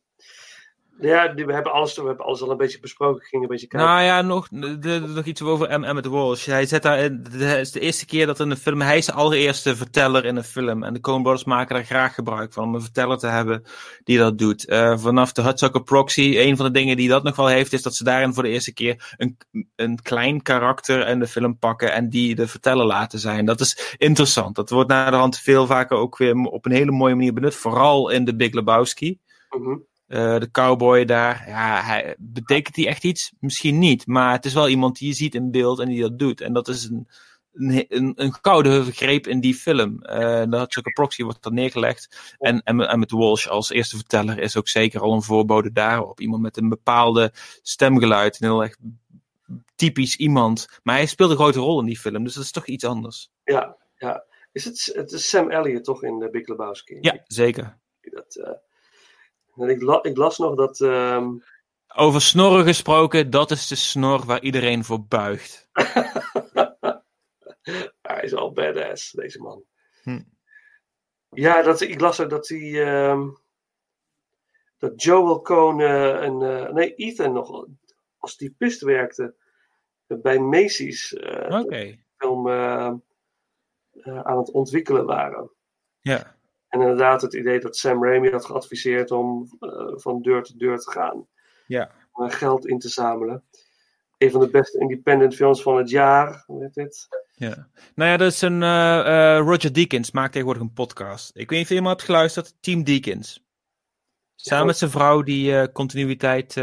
Ja, we hebben, alles, we hebben alles al een beetje besproken. Ik ging een beetje kijken. Nou ja, nog, de, de- nog iets over M. Emmett Walsh. Hij zet daar, het is de eerste keer dat in een film, hij is de allereerste verteller in een film. En de Coen Brothers maken daar graag gebruik van, om een verteller te hebben die dat doet. Eh, vanaf de Hudsucker Proxy, een van de dingen die dat nog wel heeft, is dat ze daarin voor de eerste keer een, een klein karakter in de film pakken en die de verteller laten zijn. Dat is interessant. Dat wordt naar de hand veel vaker ook weer op een hele mooie manier benut, vooral in de Big Lebowski. Mhm. Eh, de cowboy daar, ja, hij, betekent hij echt iets? Misschien niet, maar het is wel iemand die je ziet in beeld en die dat doet. En dat is een, een, een, een gouden greep in die film. Eh de Hudsucker Proxy wordt dan neergelegd. En, en, en met Walsh als eerste verteller is ook zeker al een voorbode daarop. Iemand met een bepaalde stemgeluid, een heel erg typisch iemand. Maar hij speelt een grote rol in die film, dus dat is toch iets anders. Ja, ja. Is het, het is Sam Elliott toch in de Big Lebowski? Ja, zeker. Dat, eh, en ik, la- ik las nog dat. ehm, Over snorren gesproken, dat is de snor waar iedereen voor buigt. [LAUGHS] hij is al badass, deze man. Hm. Ja, dat, ik las ook dat hij. ehm, dat Joel Cohn eh, en. eh, nee, Ethan nog als typist werkte. bij Macy's. eh, Oké. de film aan het ontwikkelen waren. Ja. En inderdaad, het idee dat Sam Raimi had geadviseerd om eh, van deur tot deur te gaan. Ja. Om geld in te zamelen. Een van de beste independent films van het jaar. Heet dit? Ja. Nou ja, dat is een. eh, eh, Roger Deakins maakt tegenwoordig een podcast. Ik weet niet of je hebt geluisterd. Team Deakins. Samen met zijn vrouw die continuïteit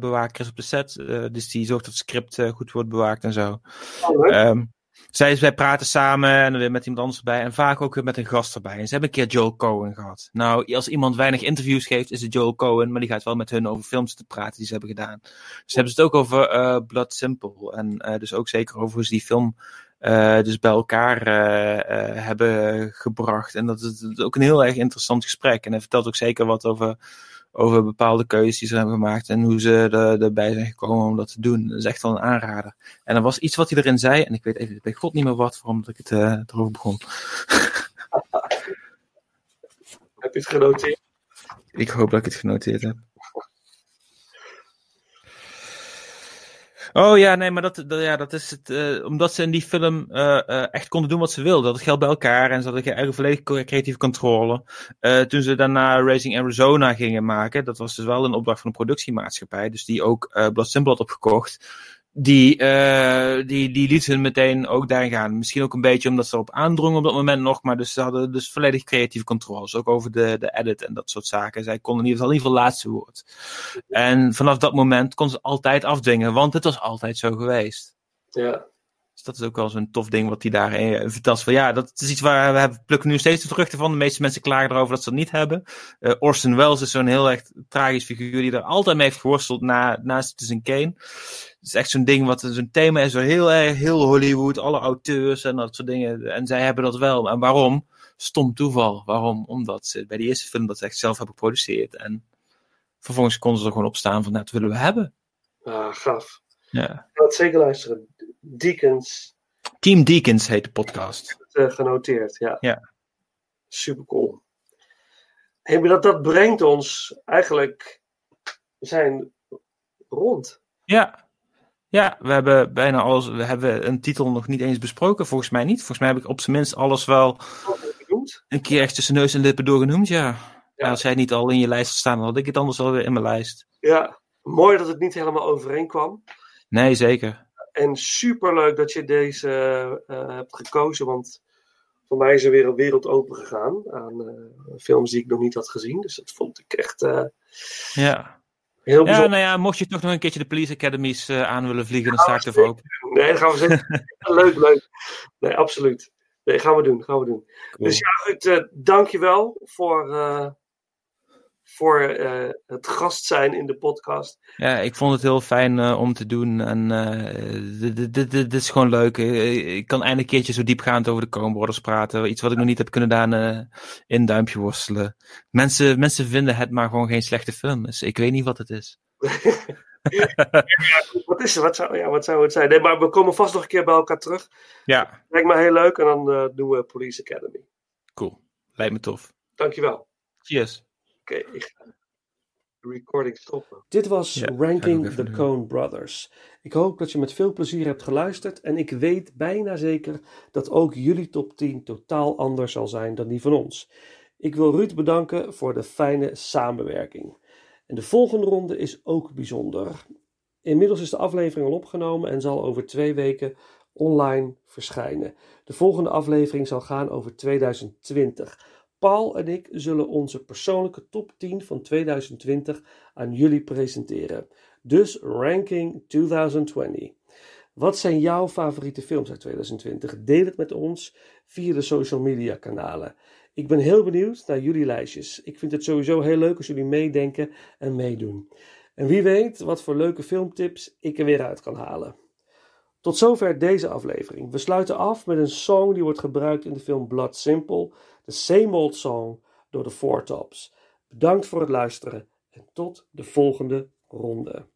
bewaker is op de set. Dus die zorgt dat het script goed wordt bewaakt en zo. Oh, leuk. Ehm, zij, zij praten samen en weer met iemand anders erbij. En vaak ook weer met een gast erbij. En ze hebben een keer Joel Cohen gehad. Nou, als iemand weinig interviews geeft, is het Joel Cohen. Maar die gaat wel met hun over films te praten die ze hebben gedaan. Dus hebben ze het ook over eh, Blood Simple. En eh, dus ook zeker over hoe ze die film eh, dus bij elkaar hebben gebracht. En dat is ook een heel erg interessant gesprek. En hij vertelt ook zeker wat over, over bepaalde keuzes die ze hebben gemaakt en hoe ze er, erbij zijn gekomen om dat te doen. Dat is echt wel een aanrader. En er was iets wat hij erin zei, en ik weet even bij god niet meer wat, waarom dat ik het eh, erover begon. [LAUGHS] Heb je het genoteerd? Ik hoop dat ik het genoteerd heb. Oh ja, nee, maar dat, ja, dat is het. eh, omdat ze in die film eh, eh, echt konden doen wat ze wilden. Dat het geld bij elkaar en ze hadden eigen volledig creatieve controle. Toen ze daarna Racing Arizona gingen maken, dat was dus wel een opdracht van een productiemaatschappij. Dus die ook Blood Simple had opgekocht. Die, eh, die, die liet hun meteen ook daarin gaan. Misschien ook een beetje omdat ze erop aandrongen op dat moment nog. Maar dus ze hadden dus volledig creatieve controle. Dus ook over de, de edit en dat soort zaken. Zij konden in ieder geval, in ieder geval laatste woord. En vanaf dat moment kon ze altijd afdwingen. Want het was altijd zo geweest. Ja. Dus dat is ook wel zo'n tof ding wat hij daar eh, vertelt. Van, ja, dat is iets waar we hebben, plukken nu steeds de vruchten van. De meeste mensen klagen erover dat ze dat niet hebben. Eh, Orson Welles is zo'n heel echt tragisch figuur die er altijd mee heeft geworsteld na, naast Citizen Kane. Het is echt zo'n ding wat zo'n thema is, zo heel erg, heel Hollywood, alle auteurs en dat soort dingen. En zij hebben dat wel. En waarom? Stom toeval. Waarom? Omdat ze bij die eerste film dat ze echt zelf hebben geproduceerd. En vervolgens konden ze er gewoon op staan van, nou, dat willen we hebben. Ah, gaaf. Ja. Ik ga het zeker luisteren. Deacons, Team Deacons heet de podcast. eh, genoteerd, ja. Ja. Super cool. Hey, dat, dat brengt ons eigenlijk, we zijn rond. Ja. Ja, we hebben bijna alles. We hebben een titel nog niet eens besproken. Volgens mij niet. Volgens mij heb ik op zijn minst alles wel een keer echt tussen neus en lippen doorgenoemd. Ja. ja. als jij niet al in je lijst staan, dan had ik het anders wel weer in mijn lijst. Ja, mooi dat het niet helemaal overeenkwam. Nee, zeker. En superleuk dat je deze eh, hebt gekozen, want voor mij is er weer een wereld open gegaan aan eh, films die ik nog niet had gezien. Dus dat vond ik echt eh, Ja. heel Ja, bijzonder. nou ja, mocht je toch nog een keertje de Police Academies eh, aan willen vliegen, dan sta ik ervoor open. Nee, dat gaan we zeker. [LAUGHS] leuk, leuk. Nee, absoluut. Nee, gaan we doen, gaan we doen. Cool. Dus ja, goed, eh dankjewel voor, eh, voor eh, het gast zijn in de podcast. Ja, ik vond het heel fijn eh, om te doen. En eh, dit, dit, is gewoon leuk. Ik kan eindelijk een keertje zo diepgaand over de Coen Brothers praten. Iets wat ik nog niet heb kunnen doen eh, in duimpje worstelen. Mensen, mensen vinden het maar gewoon geen slechte film. Dus ik weet niet wat het is. [LAUGHS] Wat is? Wat zou, ja, wat zou het zijn? Nee, maar we komen vast nog een keer bij elkaar terug. Ja, Lijkt me heel leuk en dan doen we Police Academy. cool. Lijkt me tof. Dankjewel. Cheers. Oké, ik ga de recording stoppen. Dit was Ranking the doen. Coen Brothers. Ik hoop dat je met veel plezier hebt geluisterd en ik weet bijna zeker dat ook jullie top 10 totaal anders zal zijn dan die van ons. Ik wil Ruud bedanken voor de fijne samenwerking. En de volgende ronde is ook bijzonder. Inmiddels is de aflevering al opgenomen en zal over twee weken online verschijnen. De volgende aflevering zal gaan over 2020. Paul en ik zullen onze persoonlijke top 10 van 2020 aan jullie presenteren. Dus ranking 2020. Wat zijn jouw favoriete films uit 2020? Deel het met ons via de social media kanalen. Ik ben heel benieuwd naar jullie lijstjes. Ik vind het sowieso heel leuk als jullie meedenken en meedoen. En wie weet wat voor leuke filmtips ik er weer uit kan halen. Tot zover deze aflevering. We sluiten af met een song die wordt gebruikt in de film Blood Simple, de Same Old Song door de Four Tops. Bedankt voor het luisteren en tot de volgende ronde.